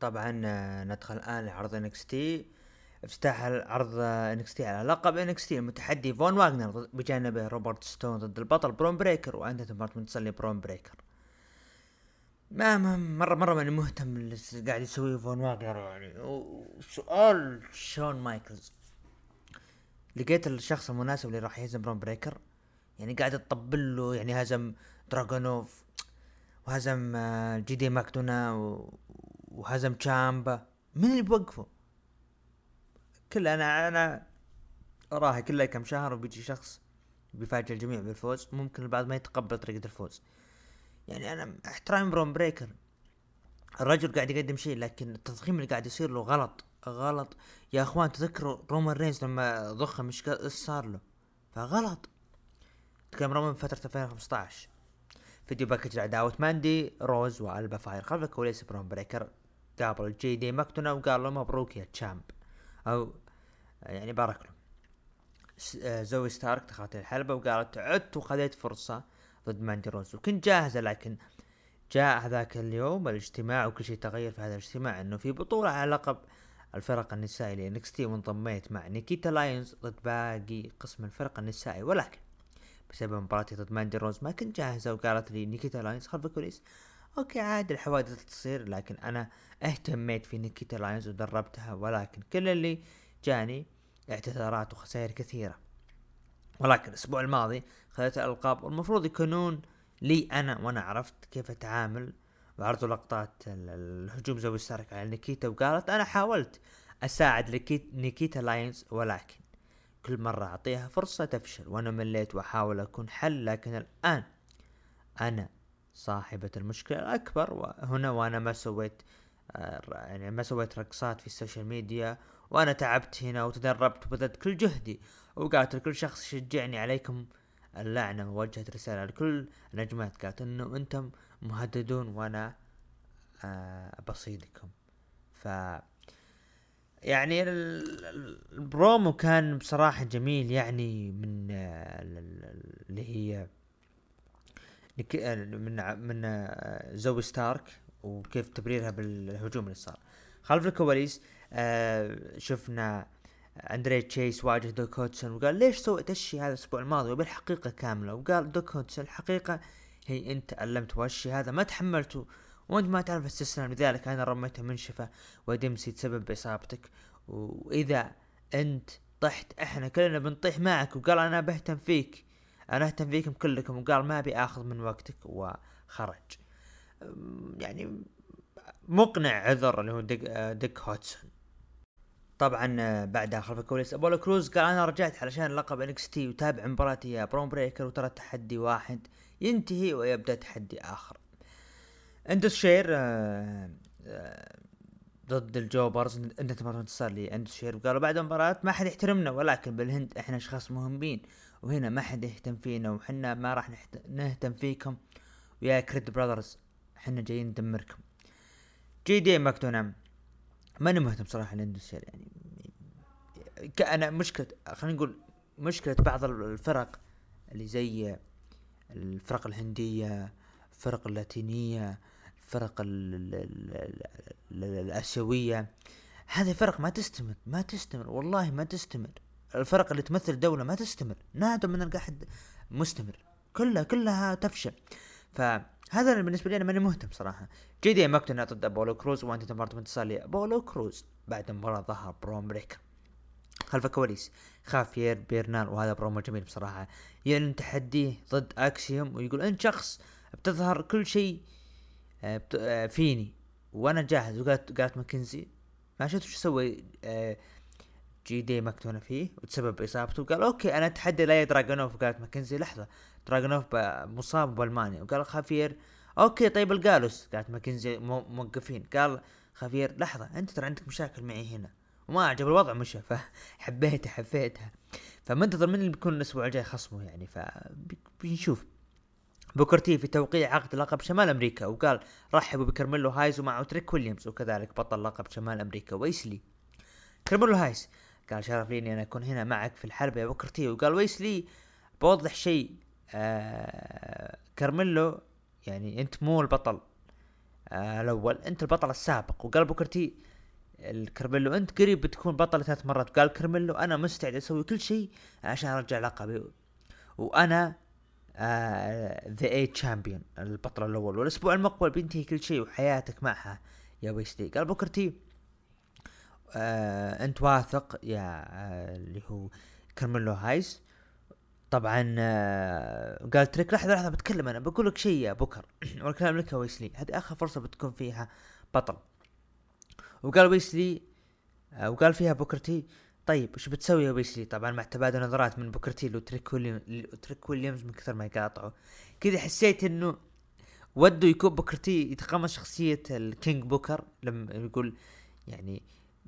طبعا آه، ندخل الآن لعرض انكس تي. افتتاح عرض انكس تي على لقب انكس تي المتحدي فون واغنر بجانبه روبرت ستون ضد البطل برون بريكر وانتهت المباراة بانتصار لبرون بريكر. ما, ما مرة مرة ماني مهتم اللي قاعد يسويه فون واغنر يعني. سؤال شون مايكلز. لقيت الشخص المناسب اللي راح يهزم برون بريكر؟ يعني قاعد تطبل له يعني هزم دراجونوف وهزم آه، جي دي ماكدونا وهزم تشامبا من اللي بوقفه كل أنا أنا اراها كلها كم شهر وبيجي شخص بيفاجئ الجميع بالفوز ممكن البعض ما يتقبل طريقة الفوز. يعني أنا أحترام برون بريكر. الرجل قاعد يقدم شيء لكن التضخيم اللي قاعد يصير له غلط غلط. يا أخوان تذكروا رومان رينز لما ضخم إيش صار له؟ فغلط. تكلم رومان فترة 2015 video package لعداوة ماندي روز وألبا فاير. خلف الكواليس برون بريكر. قابل جي دي ماكدونا وقال له مبروك يا champ. أو يعني بارك له آه، زوي ستارك دخلت الحلبة وقالت عدت وخذيت فرصة ضد ماندي روز. وكنت جاهزة لكن جاء هذاك اليوم الاجتماع وكل شيء تغير في هذا الاجتماع إنه في بطولة على لقب الفرق النسائي لانكس تي وانضميت مع نيكيتا لاينز ضد باقي قسم الفرق النسائي. ولكن بسبب مباراتي ضد ماندي روز. ما كنت جاهزة وقالت لي نيكيتا لاينز خلف الكواليس. okay عادي الحوادث تصير لكن أنا اهتميت في نيكيتا لاينز ودربتها ولكن كل اللي جاني اعتذارات وخسائر كثيرة. ولكن الأسبوع الماضي خذت الالقاب والمفروض يكونون لي أنا وأنا عرفت كيف أتعامل. وعرضوا لقطات الهجوم زوي ستارك على نيكيتا وقالت أنا حاولت أساعد نيكيتا لاينز ولكن كل مرة أعطيها فرصة تفشل وأنا مليت وأحاول أكون حل لكن الآن أنا صاحبة المشكلة الأكبر وهنا وأنا ما سويت آه، يعني ما سويت رقصات في ال social media وأنا تعبت هنا وتدربت وبذلت كل جهدي وقالت لكل شخص يشجعني عليكم اللعنة ووجهت رسالة لكل النجمات. قالت إنه أنتم مهددون وأنا آه بصيدكم. ف يعني البرومو كان بصراحة جميل يعني من آه، اللي هي آه، من من آه، زوي ستارك وكيف تبريرها بالهجوم اللي صار. خلف الكواليس شفنا أندري تشيس واجه ديوك هدسون وقال ليش سويت الشيء هذا الأسبوع الماضي؟ وبالحقيقة كاملة. وقال ديوك هدسون الحقيقة هي أنت علمت وهالشي هذا ما تحملته. وانت ما تعرف استسلام لذلك أنا رميته منشفة ودمبسي تسبب بإصابتك. وإذا أنت طحت إحنا كلنا بنطيح معك. وقال أنا بهتم فيك. أنا أهتم فيكم كلكم. وقال ما أبي آخذ من وقتك. وخرج. يعني مقنع عذر اللي هو ديوك, ديوك هدسون طبعا بعدها خلف الكواليس أبولو كروز قال أنا رجعت علشان لقب انكس تي وتابع مباراتي يا برون بريكر وترى تحدي واحد ينتهي ويبدأ تحدي آخر. اندس شير آه آه ضد الجوبرز انتهت المباراة بانتصار لي اندس شير. وقالوا بعد المباراة ما حد يحترمنا ولكن بالهند إحنا أشخاص مهمين وهنا ما حد يهتم فينا وحنا ما راح نهتم فيكم. ويا كريد براذرز إحنا جايين ندمركم. جي دي ماكدونا ماني مهتم صراحة لاندس شير يعني أنا مشكلة خلينا نقول مشكلة بعض الفرق اللي زي الفرق الهندية الفرق اللاتينية الفرق الآسيوية. هذه فرق ما تستمر ما تستمر والله ما تستمر. الفرق اللي تمثل دولة ما تستمر نادر من نلقى حد مستمر. كلها كلها تفشل. فهذا بالنسبة لي أنا ماني مهتم صراحة. جي دي ماكدونا ضد أبولو كروز وانتهت المباراة بانتصار أبولو كروز بعد مباراة ظهر برون بريكر خلف الكواليس. خافير بيرنال وهذا برومو جميل بصراحة. يعلن تحديه ضد أكسيوم ويقول أنت شخص بتظهر كل شيء فيني. وأنا جاهز. وقالت قالت ماكنزي ما شفت وش سوى آه، جي دي ماكدونا فيه وتسبب إصابته. وقال okay أنا أتحدى إليا دراجونوف قالت ماكنزي لحظة دراجونوف مصاب بألمانيا. وقال خافير. okay طيب الجالوس قالت ماكنزي موقفين. قال خافير لحظة أنت ترى عندك مشاكل معي هنا. وما عجب الوضع مشى فحبيته حبيتها فمنتظر من اللي بيكون الأسبوع الجاي خصمه يعني فبنشوف بوكرتي في توقيع عقد لقب شمال أمريكا وقال رحبوا بكرميلو هايز ومعه تريك ويليامز وكذلك بطل لقب شمال أمريكا ويسلي. كرميلو هايز قال شرف لي إني أنا أكون هنا معك في الحرب يا بوكرتي وقال ويسلي بوضح شيء آه كرميلو يعني أنت مو البطل آه الأول أنت البطل السابق. وقال بوكرتي الكرميلو أنت قريب بتكون بطل ثلاث مرات. قال كرميلو أنا مستعد أسوي كل شيء عشان أرجع لقبي وأنا the A champion البطل الأول والأسبوع المقبل بينتهي كل شيء وحياتك معها يا ويسلي قال بوكرتي آه أنت واثق يا آه اللي هو كرميلو هايس؟ طبعا آه قال تريك لحظة لحظة بتكلم أنا بقول لك شيء يا بكر والكلام لك يا ويسلي هذه آخر فرصة بتكون فيها بطل. وقال ويسلي آه وقال فيها بوكرتي طيب وش بتسوي يا ويسلي؟ طبعا مع تبادل نظرات من بوكرتي وتريك ويليامز من كثر ما يقاطعه كذا حسيت إنه ودوا يكون بوكرتي يتقمص شخصية الكينج بوكر لما يقول يعني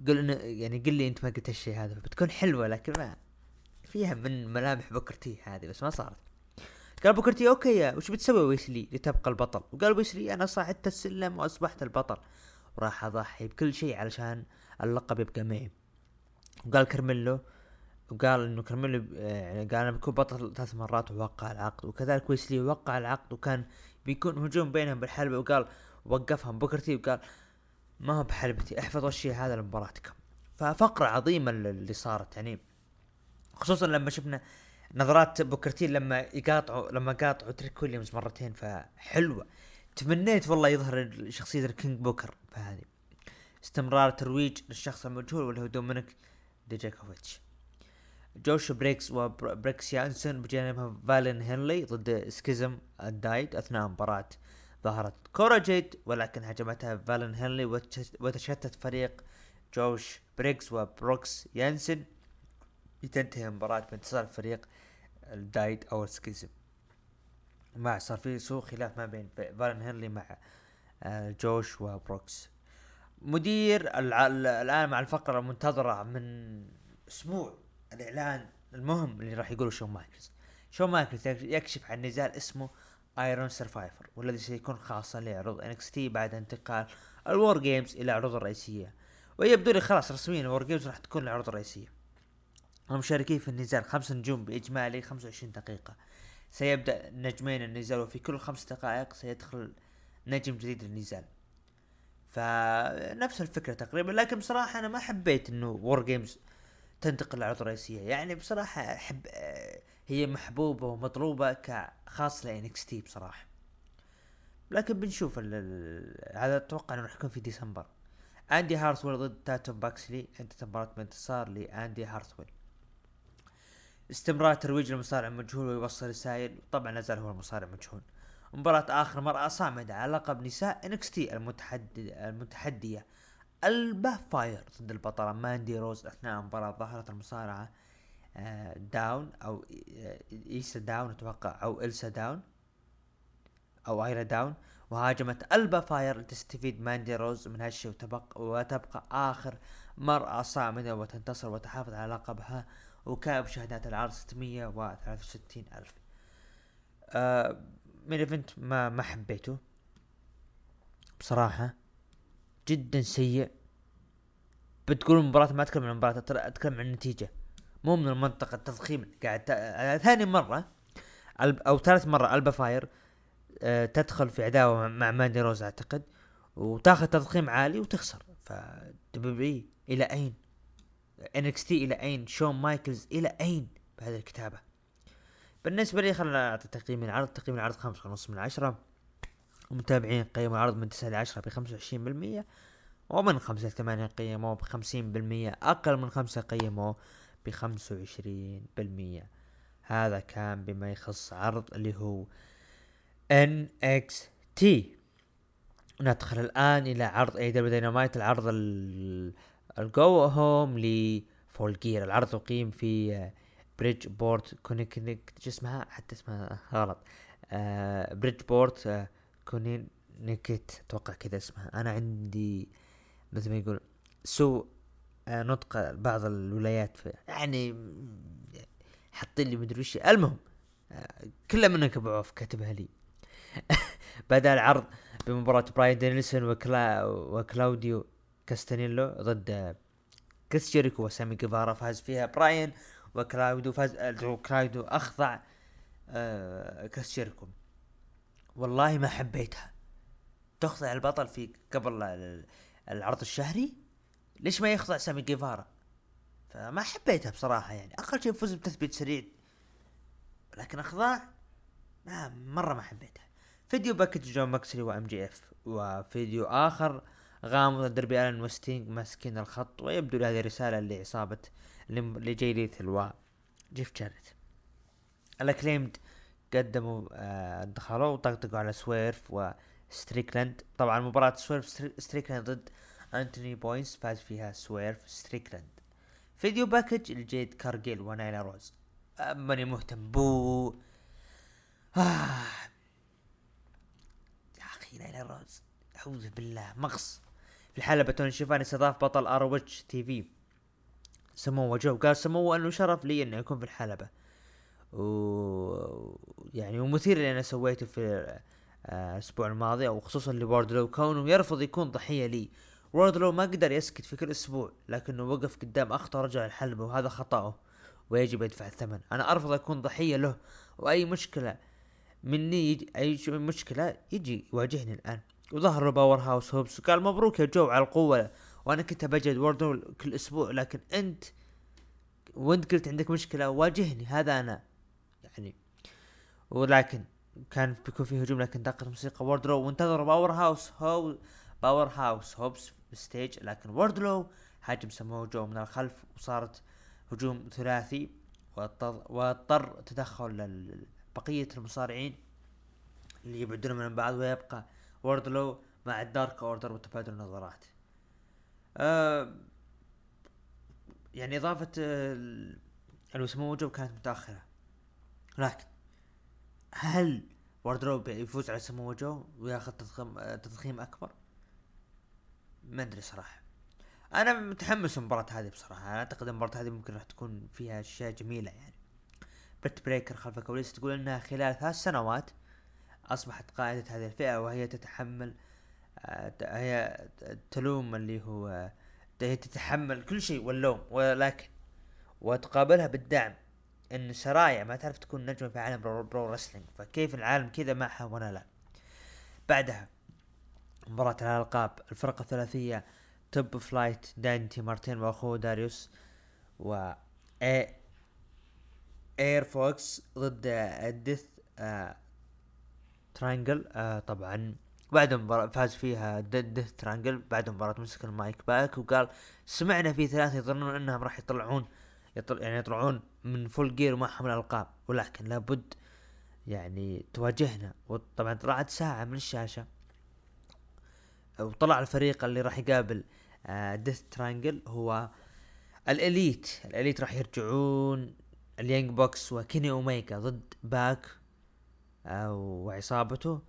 قل إنه يعني قل لي أنت ما قلت الشيء هذا بتكون حلوة لكن ما فيها من ملامح بوكرتي هذه بس ما صارت. قال بوكرتي okay وش بتسوي ويسلي؟ لتبقى البطل. وقال ويسلي أنا صعدت السلم وأصبحت البطل. وراح أضحي بكل شيء علشان اللقب يبقى معي وقال كرميلو وقال إنه كرميلو يعني قال أنا بكون بطل ثلاث مرات ووقع العقد وكذلك ويسلي وقع العقد وكان بيكون هجوم بينهم بالحلبة وقال وقفهم بوكرتي وقال ما هو بحلبتي احفظوا الشيء هذا لمباراتكم ففقرة عظيمة اللي صارت يعني خصوصا لما شفنا نظرات بوكرتي لما يقاطعوا لما قاطعوا تريك ويليامز مرتين فحلوة. تمنيت والله يظهر شخصية الكينج بوكر فهذه استمرار ترويج للشخص المجهول واللي هو دومينيك ديجاكوفيتش. جوش بريغز وبروكس يانسن بجانبها فالين هنلي ضد سكيزم الدايت أثناء مباراة. ظهرت كورا جيد ولكن هجمتها فالين هنلي وتشتت فريق جوش بريغز وبروكس يانسن لتنتهي المباراة بانتصار فريق الدايت أو السكيزم مع صار في سوء خلاف ما بين فالين هنلي مع آه، جوش وبروكس مدير الآن مع الفقرة المنتظرة من أسبوع الإعلان المهم اللي راح يقوله شون مايكلز. شون مايكلز يكشف عن نزال اسمه Iron Survivor والذي سيكون خاصا لعروض NXT بعد انتقال ال War Games إلى العروض الرئيسيه ويبدو لي خلاص رسميا ال War Games راح تكون العروض الرئيسيه المشاركين في النزال خمس نجوم بإجمالي 25 دقيقة. سيبدأ نجمين النزال وفي كل خمس دقائق سيدخل نجم جديد للنزال. فنفس الفكرة تقريبا لكن بصراحة أنا ما حبيت إنه War Games تنتقل للعروض الرئيسيه يعني بصراحة أحب هي محبوبة ومطلوبة كخاص ل NXT بصراحة. لكن بنشوف هذا أتوقع إنه راح يكون في ديسمبر. أندي هارثويل ضد تاتوم باكسلي. انتهت مباراة بانتصار لاندي هارثويل. استمرار ترويج المصارع المجهول ويوصل رسائل. طبعا نزال هو المصارع المجهول مباراة آخر مرأة صامدة على لقب نساء NXT المتحدي المتحدية. ألبا فاير ضد البطلة ماندي روز أثناء المباراة ظهرت المصارعة آه، داون أو آه، إيسا داون أتوقع أو إلسا داون أو أيرا داون وهاجمت ألبا فاير لتستفيد ماندي روز من هالشيء وتبقى وتبقى آخر مرأة صامدة وتنتصر وتحافظ على لقبها وكان مشاهدات العرض 663 ألف. آه main event ما ما حبيته بصراحة جدا سيء بتقول المباراة ما أتكلم عن المباراة أتكلم عن النتيجة مو من المنطق التضخيم قاعد ثاني مرة أو ثالث مرة ألبا فاير أه تدخل في عداوة مع ماندي روز أعتقد وتاخذ تضخيم عالي وتخسر ف دبليو إلى أين؟ NXT إلى أين؟ شون مايكلز إلى أين بهذه الكتابة؟ بالنسبة لي خلنا نعطي تقييم العرض. تقييم العرض خمسة ونص من عشرة. ومتابعين قيموا العرض من تسعة لعشرة بخمسة وعشرين بالمية. ومن خمسة لثمانية قيموه بخمسين بالمية. أقل من خمسة قيموه بخمسة وعشرين بالمية. هذا كان بما يخص عرض اللي هو NXT ندخل الآن إلى عرض AEW Dynamite العرض ال go home ل Full Gear العرض أقيم في بريدج بورت كونيكت اسمها؟ حتى اسمها غلط. آه بريدج بورت آه كونيكت أتوقع كذا اسمها. أنا عندي مثل ما يقول سوء آه نطق بعض الولايات يعني حاطين لي مدري وش. المهم آه كلها منك أبو عوف كاتبها لي. بدا العرض بمباراة براين دانيلسون وكلا وكلاوديو كاستانيولي ضد كريس جيريكو وسامي جيفارا فاز فيها براين. وكلاوديو فاز كلاوديو أخضع آه جيريكو والله ما حبيتها. تخضع البطل في قبل العرض الشهري؟ ليش ما يخضع سامي جيفارا؟ فما حبيتها بصراحة يعني. أقل شيء فوز بتثبيت سريع. لكن أخضاع ما مرة ما حبيتها. video package جون موكسلي وام جي إف. وفيديو آخر غامض دربي آلان وستينج ماسكين الخط ويبدو لهذه رسالة لعصابة لجاي ليثال جيف جاريت. الاكليمد قدموا آه دخلوا وطقطقوا على سويرف وستريكلاند. طبعا مباراة سويرف ستريكلاند ضد أنتوني بوينز فاز فيها سويرف ستريكلاند. video package لجيد كارجيل ونايلا روز. آه، ماني مهتم. بو. آه. نايلا روز أعوذ بالله. مغص. في الحلبة توني شيفاني استضاف بطل ار او اتش تي في. سموه جو قال سموه انه شرف لي إنه يكون في الحلبة. و يعني ومثير اللي أنا سويته في آه، الأسبوع الماضي أو خصوصا لوردلو كونه يرفض يكون ضحية لي. ووردلو ما قدر يسكت في كل أسبوع لكنه وقف قدام اخطر رجل الحلبة وهذا خطأه ويجب يدفع الثمن. أنا أرفض أكون ضحية له وأي مشكلة مني يجي أي مشكلة يجي يواجهني الآن. وظهر باور هاوس هوبس وقال مبروك يا جو على القوة. وأنا كنت بجد وردلو كل أسبوع لكن أنت وأنت قلت عندك مشكلة واجهني هذا أنا. يعني ولكن كان بيكون في هجوم لكن دقت موسيقى ووردلو وانتظروا باور هاوس هو باور هاوس هوبس stage لكن ووردلو هاجم سموه جو من الخلف وصارت هجوم ثلاثي واضطر تدخل بقية المصارعين اللي يبعدون من بعض ويبقى ووردلو مع الدارك اوردر وتبادل النظرات آه يعني إضافة لسموه جو كانت متأخرة. لكن هل ووردلو يفوز على سموه جو وياخذ تضخيم تضخيم أكبر؟ ما أدري صراحة. أنا متحمس المباراة هذه بصراحة. أنا أعتقد المباراة هذه ممكن راح تكون فيها أشياء جميلة يعني. بريت بيكر خلف الكواليس تقول إنها خلال ثلاث سنوات أصبحت قائدة هذه الفئة وهي تتحمل هي تلوم اللي هو هي تتحمل كل شيء واللوم ولكن وتقابلها بالدعم. إن سرايا ما تعرف تكون نجمة في عالم pro wrestling فكيف العالم كذا معها وأنا لا. بعدها مباراة الألقاب الفرقة الثلاثية توب فلايت دانتي مارتين وأخوه داريوس و اير فوكس ضد الديث آه ترانجل آه طبعا بعد مباراة فاز فيها ديث ترانجل بعد مباراة مسك المايك باك وقال سمعنا في ثلاثة يظنون إنهم راح يطلعون يطل يعني يطلعون من فول جير ومعهم الالقاب ولكن لابد يعني تواجهنا وطبعا طلعت ساعة من الشاشة وطلع الفريق اللي راح يقابل آه ديث ترانجل هو الإليت الإليت راح يرجعون اليانج باكس وكيني أوميجا ضد باك آه وعصابته.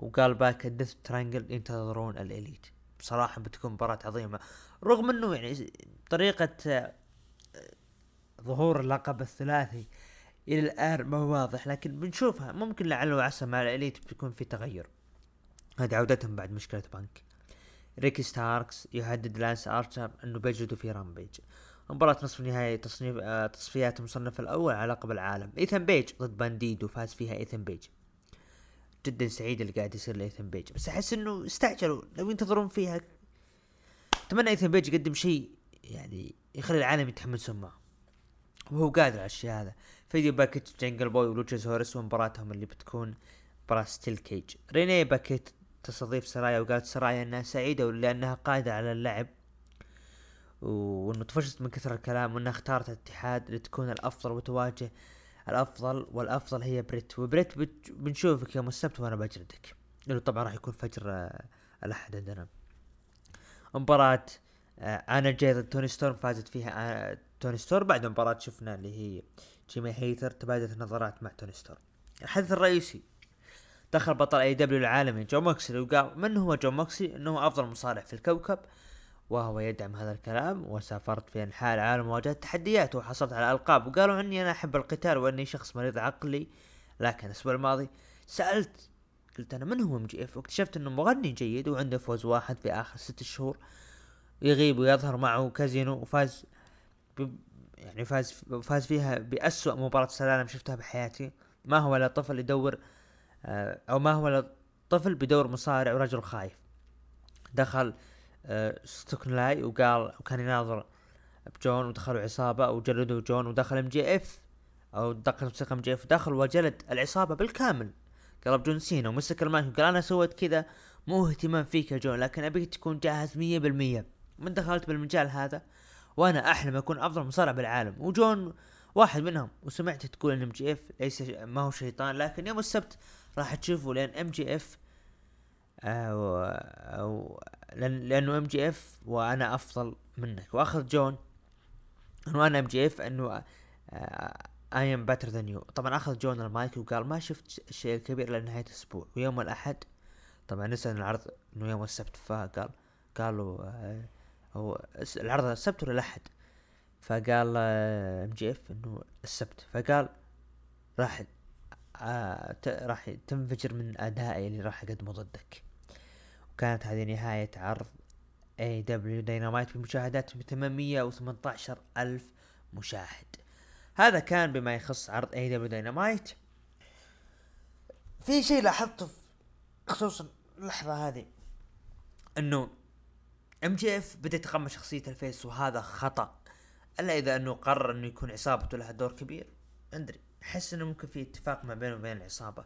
وقال باك الديث ترانجل ينتظرون الإليت. بصراحة بتكون مباراة عظيمة. رغم إنه يعني طريقة ظهور اللقب الثلاثي إلى الآن ما هو واضح لكن بنشوفها. ممكن لعل وعسى مع الإليت بيكون في تغير. هذه عودتهم بعد مشكلة بانك ريكي ستاركس يهدد لانس ارشر إنه بيجلدوا في رامبيج. مباراة نصف النهائي تصنيف آه تصفيات المصنف الأول على لقب العالم. ايثن بيج ضد بانديدو وفاز فيها ايثن بيج. جدا سعيد اللي قاعد يصير لايثن بيج بس أحس إنه استعجلوا لو ينتظرون فيها أتمنى ايثن بيج يقدم شيء يعني يخلي العالم يتحمسون معه. وهو قادر على الشيء هذا. video package جنجل بوي ولوتشاسورس ومباراتهم اللي بتكون مباراة steel cage. ريني باكيت تستضيف سرايا وقالت سرايا إنها سعيدة لانها قادرة على اللعب. وإنه طفشت من كثر الكلام وإنها اختارت الاتحاد لتكون الأفضل وتواجه الأفضل والأفضل هي بريت وبريت بنشوفك يوم السبت وأنا بجلدك. اللي طبعا راح يكون فجر آه، الأحد عندنا. مباراة آه، آنا جاي ضد توني ستورم فازت فيها آه، توني ستورم بعد مباراة شفنا اللي هي جيمي هيتر تبادلت النظرات مع توني ستورم الحدث الرئيسي دخل بطل اي اي دبليو العالمي جون موكسلي وقال من هو جون موكسلي إنه أفضل مصارع في الكوكب. وهو يدعم هذا الكلام وسافرت في انحاء العالم وواجهت تحديات وحصلت على ألقاب وقالوا عني أنا أحب القتال وإني شخص مريض عقلي. لكن الأسبوع الماضي سألت قلت أنا من هو ام جي إف؟ واكتشفت إنه مغني جيد وعنده فوز واحد في آخر ست شهور يغيب ويظهر معه كازينو وفاز يعني فاز فاز فيها بأسوأ مباراة سلالم شفتها بحياتي. ما هو الا طفل يدور آه، أو ما هو الا طفل بدور مصارع ورجل خايف. دخل ستوكلي وقال وكان يناظر بجون ودخلوا عصابة وجلدوا جون ودخل ام جي إف أو دقت موسيقى ام جي إف دخل وجلد العصابة بالكامل. قلب جون سينا ومسك المايك وقال أنا سويت كذا مو اهتمام فيك يا جون لكن أبيك تكون جاهز مية بالمية. من دخلت بالمجال هذا وأنا أحلم أكون أفضل مصارع بالعالم. وجون واحد منهم وسمعت تقول إن ام جي إف ليس ما هو شيطان لكن يوم السبت راح تشوفوا لأن MJF أو أو لأن لأنه MJF وأنا أفضل منك. وأخذ جون انه أنا MJF أنه I am better than you طبعا أخذ جون المايك وقال ما شفت الشيء الكبير إلى نهاية الأسبوع. ويوم الأحد طبعا نسأل العرض إنه يوم السبت فقال قالوا آه، هو العرض السبت ولا الأحد؟ فقال MJF إنه السبت. فقال راح آه راح تنفجر من أدائي اللي راح أقدمه ضدك. وكانت هذه نهاية عرض AEW Dynamite بمشاهدات ب 818 ألف مشاهد. هذا كان بما يخص عرض AEW Dynamite في شيء لاحظته خصوصا اللحظة هذه إنه MJF بدأ يتقمص شخصية ال face وهذا خطأ. إلا إذا إنه قرر إنه يكون عصابته لها دور كبير. أدري أحس إنه ممكن في اتفاق ما بينه وبين العصابة.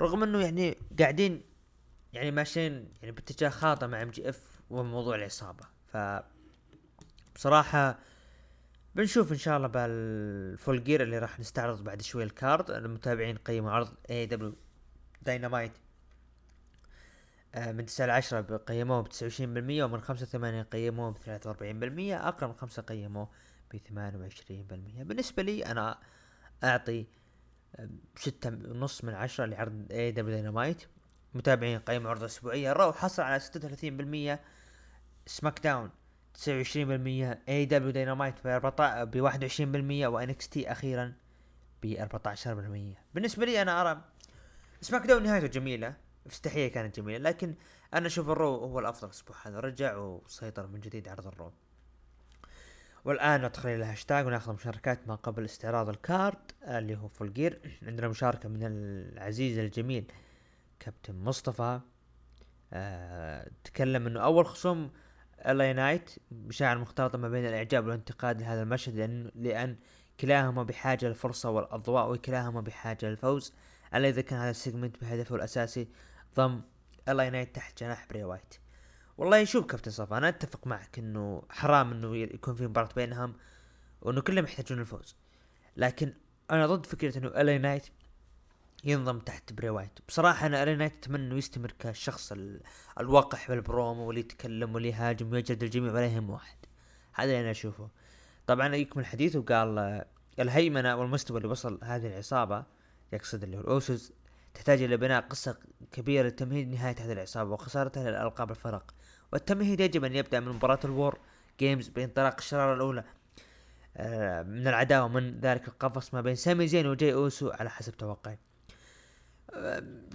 رغم إنه يعني قاعدين يعني ماشيين يعني باتجاه خاطئ مع MJF وموضوع العصابة. ف بصراحة بنشوف إن شاء الله بال Full Gear اللي راح نستعرض بعد شوي ال card. المتابعين قيموا عرض AEW Dynamite من 9 ل 10 قيموه ب 29% ومن 5 ل 8 قيموه ب 43% أقل من 5 قيموه ب 28% بالنسبة لي أنا أعطي آه، ستة ونص من عشرة لعرض AEW Dynamite متابعين قيموا عرض اسبوعية Raw حصل على 36% SmackDown 29% AEW Dynamite ب 21% و NXT أخيرا ب 14% بالنسبة لي أنا أرى SmackDown نهايته جميلة افتتاحية كانت جميلة لكن أنا أشوف ال Raw هو الأفضل الأسبوع هذا رجع وسيطر من جديد عرض ال Raw. والآن ندخل إلى الهاشتاج ونأخذ مشاركات ما قبل استعراض ال card اللي هو Full Gear عندنا مشاركة من العزيز الجميل كابتن مصطفى آه تكلم إنه أول خصوم ال LA Knight مشاعر مختلطة ما بين الإعجاب والانتقاد لهذا المشهد لأن لأن كلاهما بحاجة للفرصة والأضواء وكلاهما بحاجة للفوز. ألا إذا كان هذا ال segment بهدفه الأساسي ضم ال LA Knight تحت جناح بري وايت. والله شوف كابتن مصطفى أنا أتفق معك إنه حرام إنه يكون في مباراة بينهم وإنه كلهم يحتاجون الفوز لكن أنا ضد فكرة إنه ال LA Knight ينضم تحت بري وايت بصراحة أنا ال LA Knight أتمنى أنه يستمر كالشخص ال... الوقح بالبرومو واللي يتكلم واللي يهاجم ويجلد الجميع ولا واحد. هذا اللي أنا أشوفه. طبعا يكمل حديثه وقال الهيمنة والمستوى اللي وصل هذه العصابة يقصد اللي هو الأوسوس تحتاج إلى بناء قصة كبيرة لتمهيد نهاية هذه العصابة وخسارتها للالقاب الفرق. والتمهيد يجب أن يبدأ من مباراة ال WarGames بانطلاق الشرارة الأولى آه، من العداوة من ذلك القفص ما بين سامي زين وجاي أوسو على حسب توقعي.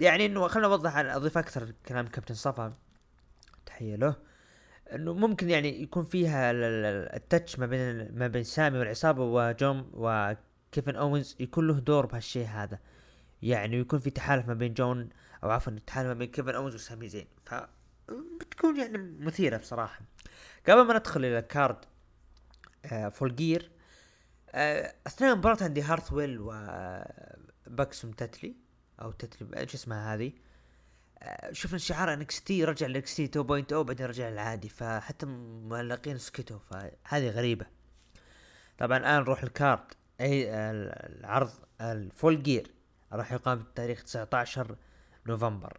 يعني إنه خلينا نوضح أضيف أكثر كلام كابتن مصطفى. تحية له. إنه ممكن يعني يكون فيها ال- ال- ال touch ما بين ما بين سامي والعصابة وجون وكيفن أوينز يكون له دور بهالشيء هذا. يعني يكون في تحالف ما بين جون أو عفوا تحالف ما بين كيفن أوينز وسامي زين. ف بتكون يعني مثيرة بصراحة. قبل ما ندخل إلى card آه Full Gear آه أثناء المباراة عندي هارتويل وباكسوم تتلي أو تتلي إيش اسمها هذه؟ آه، شفنا شعار NXT رجع ل NXT 2.0 بعدين رجع للعادي فحتى المعلقين سكتوا فهذه غريبة. طبعا الآن نروح ال card أي ال- العرض ال Full Gear راح يقام بتاريخ 19 نوفمبر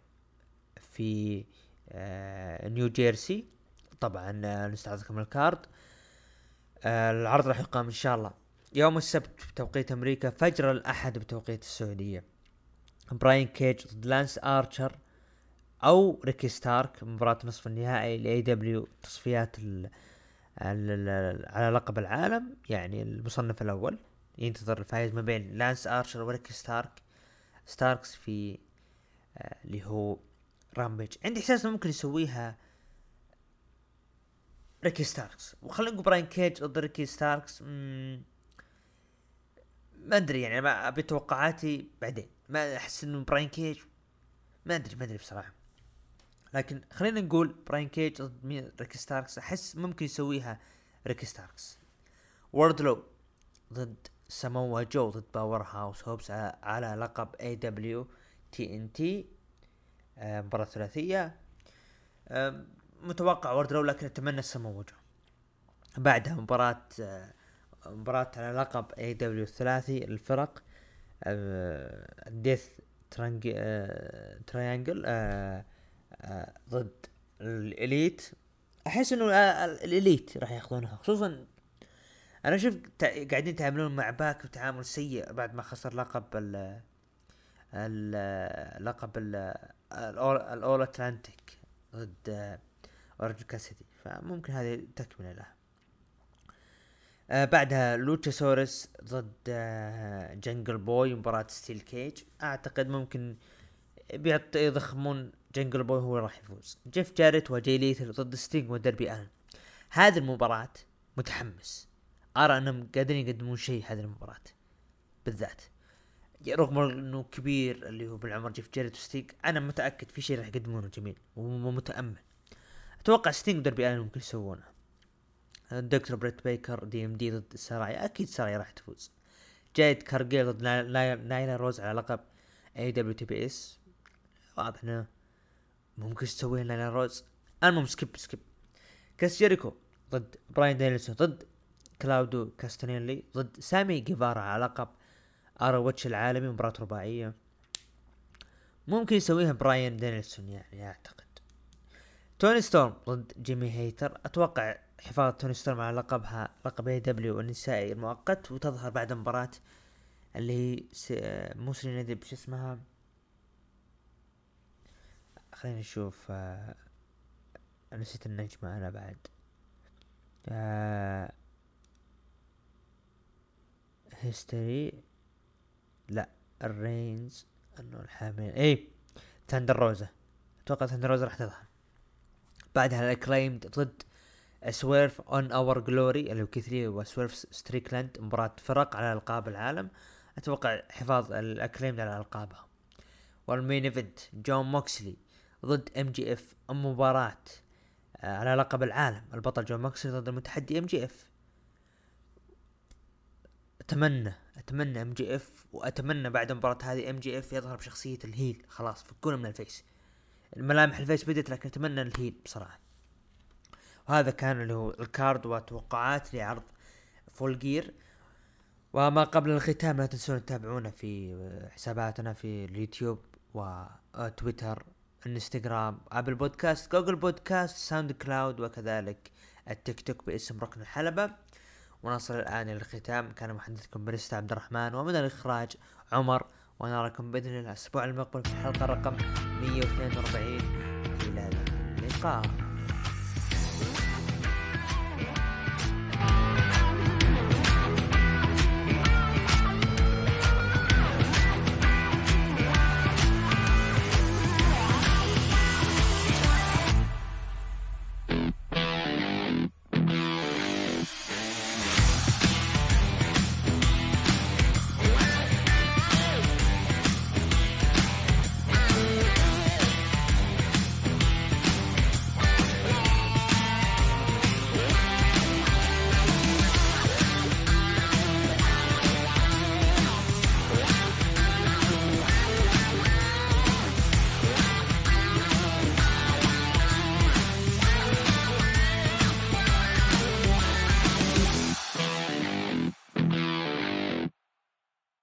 في آه، نيو جيرسي طبعا آه، نستعرض من ال card آه، العرض راح يقام إن شاء الله. يوم السبت بتوقيت أمريكا فجر الأحد بتوقيت السعودية. براين كيج ضد لانس آرشر أو ريكي ستارك مباراة نصف النهائي ل AEW تصفيات ال على لقب العالم يعني المصنف الأول. ينتظر الفائز ما بين لانس آرشر وريكي ستارك. ستاركس في آه، اللي هو Rampage. عندي إحساس ممكن يسويها ريكي ستاركس. وخلينا نقول براين كيج ضد ريكي ستاركس. ما أدري يعني ما أبي توقعاتي بعدين. ما أحس إنه براين كيج. ما أدري ما أدري بصراحة. لكن خلينا نقول براين كيج ضد مين ريكي ستاركس. أحس ممكن يسويها ريكي ستاركس. ووردلو ضد ساموا جو ضد باور هاوس هوبس على, لقب AEW TNT مباراة ثلاثية. آه، متوقع ووردلو لكن أتمنى ساموا جو. بعدها مباراة آه، مباراة على لقب AEW الثلاثي الفرق Death ترانج Triangle ضد ال Elite أحس إنه آه، ال Elite راح ياخذونها. خصوصا أنا أشوف قاعدين يتعاملون مع باك بتعامل سيء بعد ما خسر لقب ال لقب ال ال All-Atlantic ضد آه، اورنج كاسدي فممكن هذه تكملة له آه بعدها لوتشاسورس ضد آه جنجل بوي مباراة steel cage. أعتقد ممكن بيعطي يضخمون جنجل بوي هو راح يفوز. جيف جاريت وجاي ليثل ضد ستينج ودربي آلن. هذه المباراة متحمس. أرى أنهم قادرين يقدمون شيء هذه المباراة. بالذات. رغم إنه كبير اللي هو بالعمر جيف جاريت وستينج أنا متأكد في شيء راح يقدمونه جميل. ومتأمل. أتوقع ستينج ودربي آلن ممكن يسوونه. دكتور بريت بيكر DMD ضد سرايا أكيد سرايا راح تفوز. جايد كارجيل ضد نايلا روز على لقب AEW TBS واضح إنه ممكن تسوي نايلا روز. المهم skip skip كريس جيريكو ضد براين دانيلسون ضد كلاوديو كاستانيلي ضد سامي جيفارا على لقب ROH العالمي مباراة رباعية. ممكن يسويها براين دانيلسون يعني أعتقد. توني ستورم ضد جيمي هيتر. أتوقع حفاظ توني ستورم على لقبها لقب AEW النسائي المؤقت وتظهر بعد مباراة اللي هي س... مو سيرينا ديب شو اسمها؟ خلينا نشوف آه... نسيت النجمة أنا بعد. آه... هي storyline أنه الحامل اي تندر روزا. أتوقع تندر روزا راح تظهر. بعدها الاكليمد ضد Swerve In Our Glory اللي هو كيث لي وسويرف ستريكلاند مباراة فرق على ألقاب العالم. أتوقع حفاظ الاكليمد على ألقابها. وال main event جون موكسلي ضد MJF مباراة آه، على لقب العالم. البطل جون موكسلي ضد المتحدي MJF أتمنى أتمنى MJF وأتمنى بعد المباراة هذه MJF يظهر بشخصية ال heel. خلاص فكونا من ال face. الملامح ال face بدت لكن أتمنى ال heel بصراحة. وهذا كان اللي هو ال card وتوقعات لعرض Full Gear وما قبل الختام لا تنسون تتابعونا في حساباتنا في اليوتيوب وتويتر إنستغرام أبل بودكاست جوجل بودكاست ساوند كلاود وكذلك التيك توك باسم ركن الحلبة. ونصل الآن إلى الختام. كان محدثكم بريستا عبد الرحمن ومن الإخراج عمر. ونراكم بإذن الله الأسبوع المقبل في الحلقة رقم 142 إلى اللقاء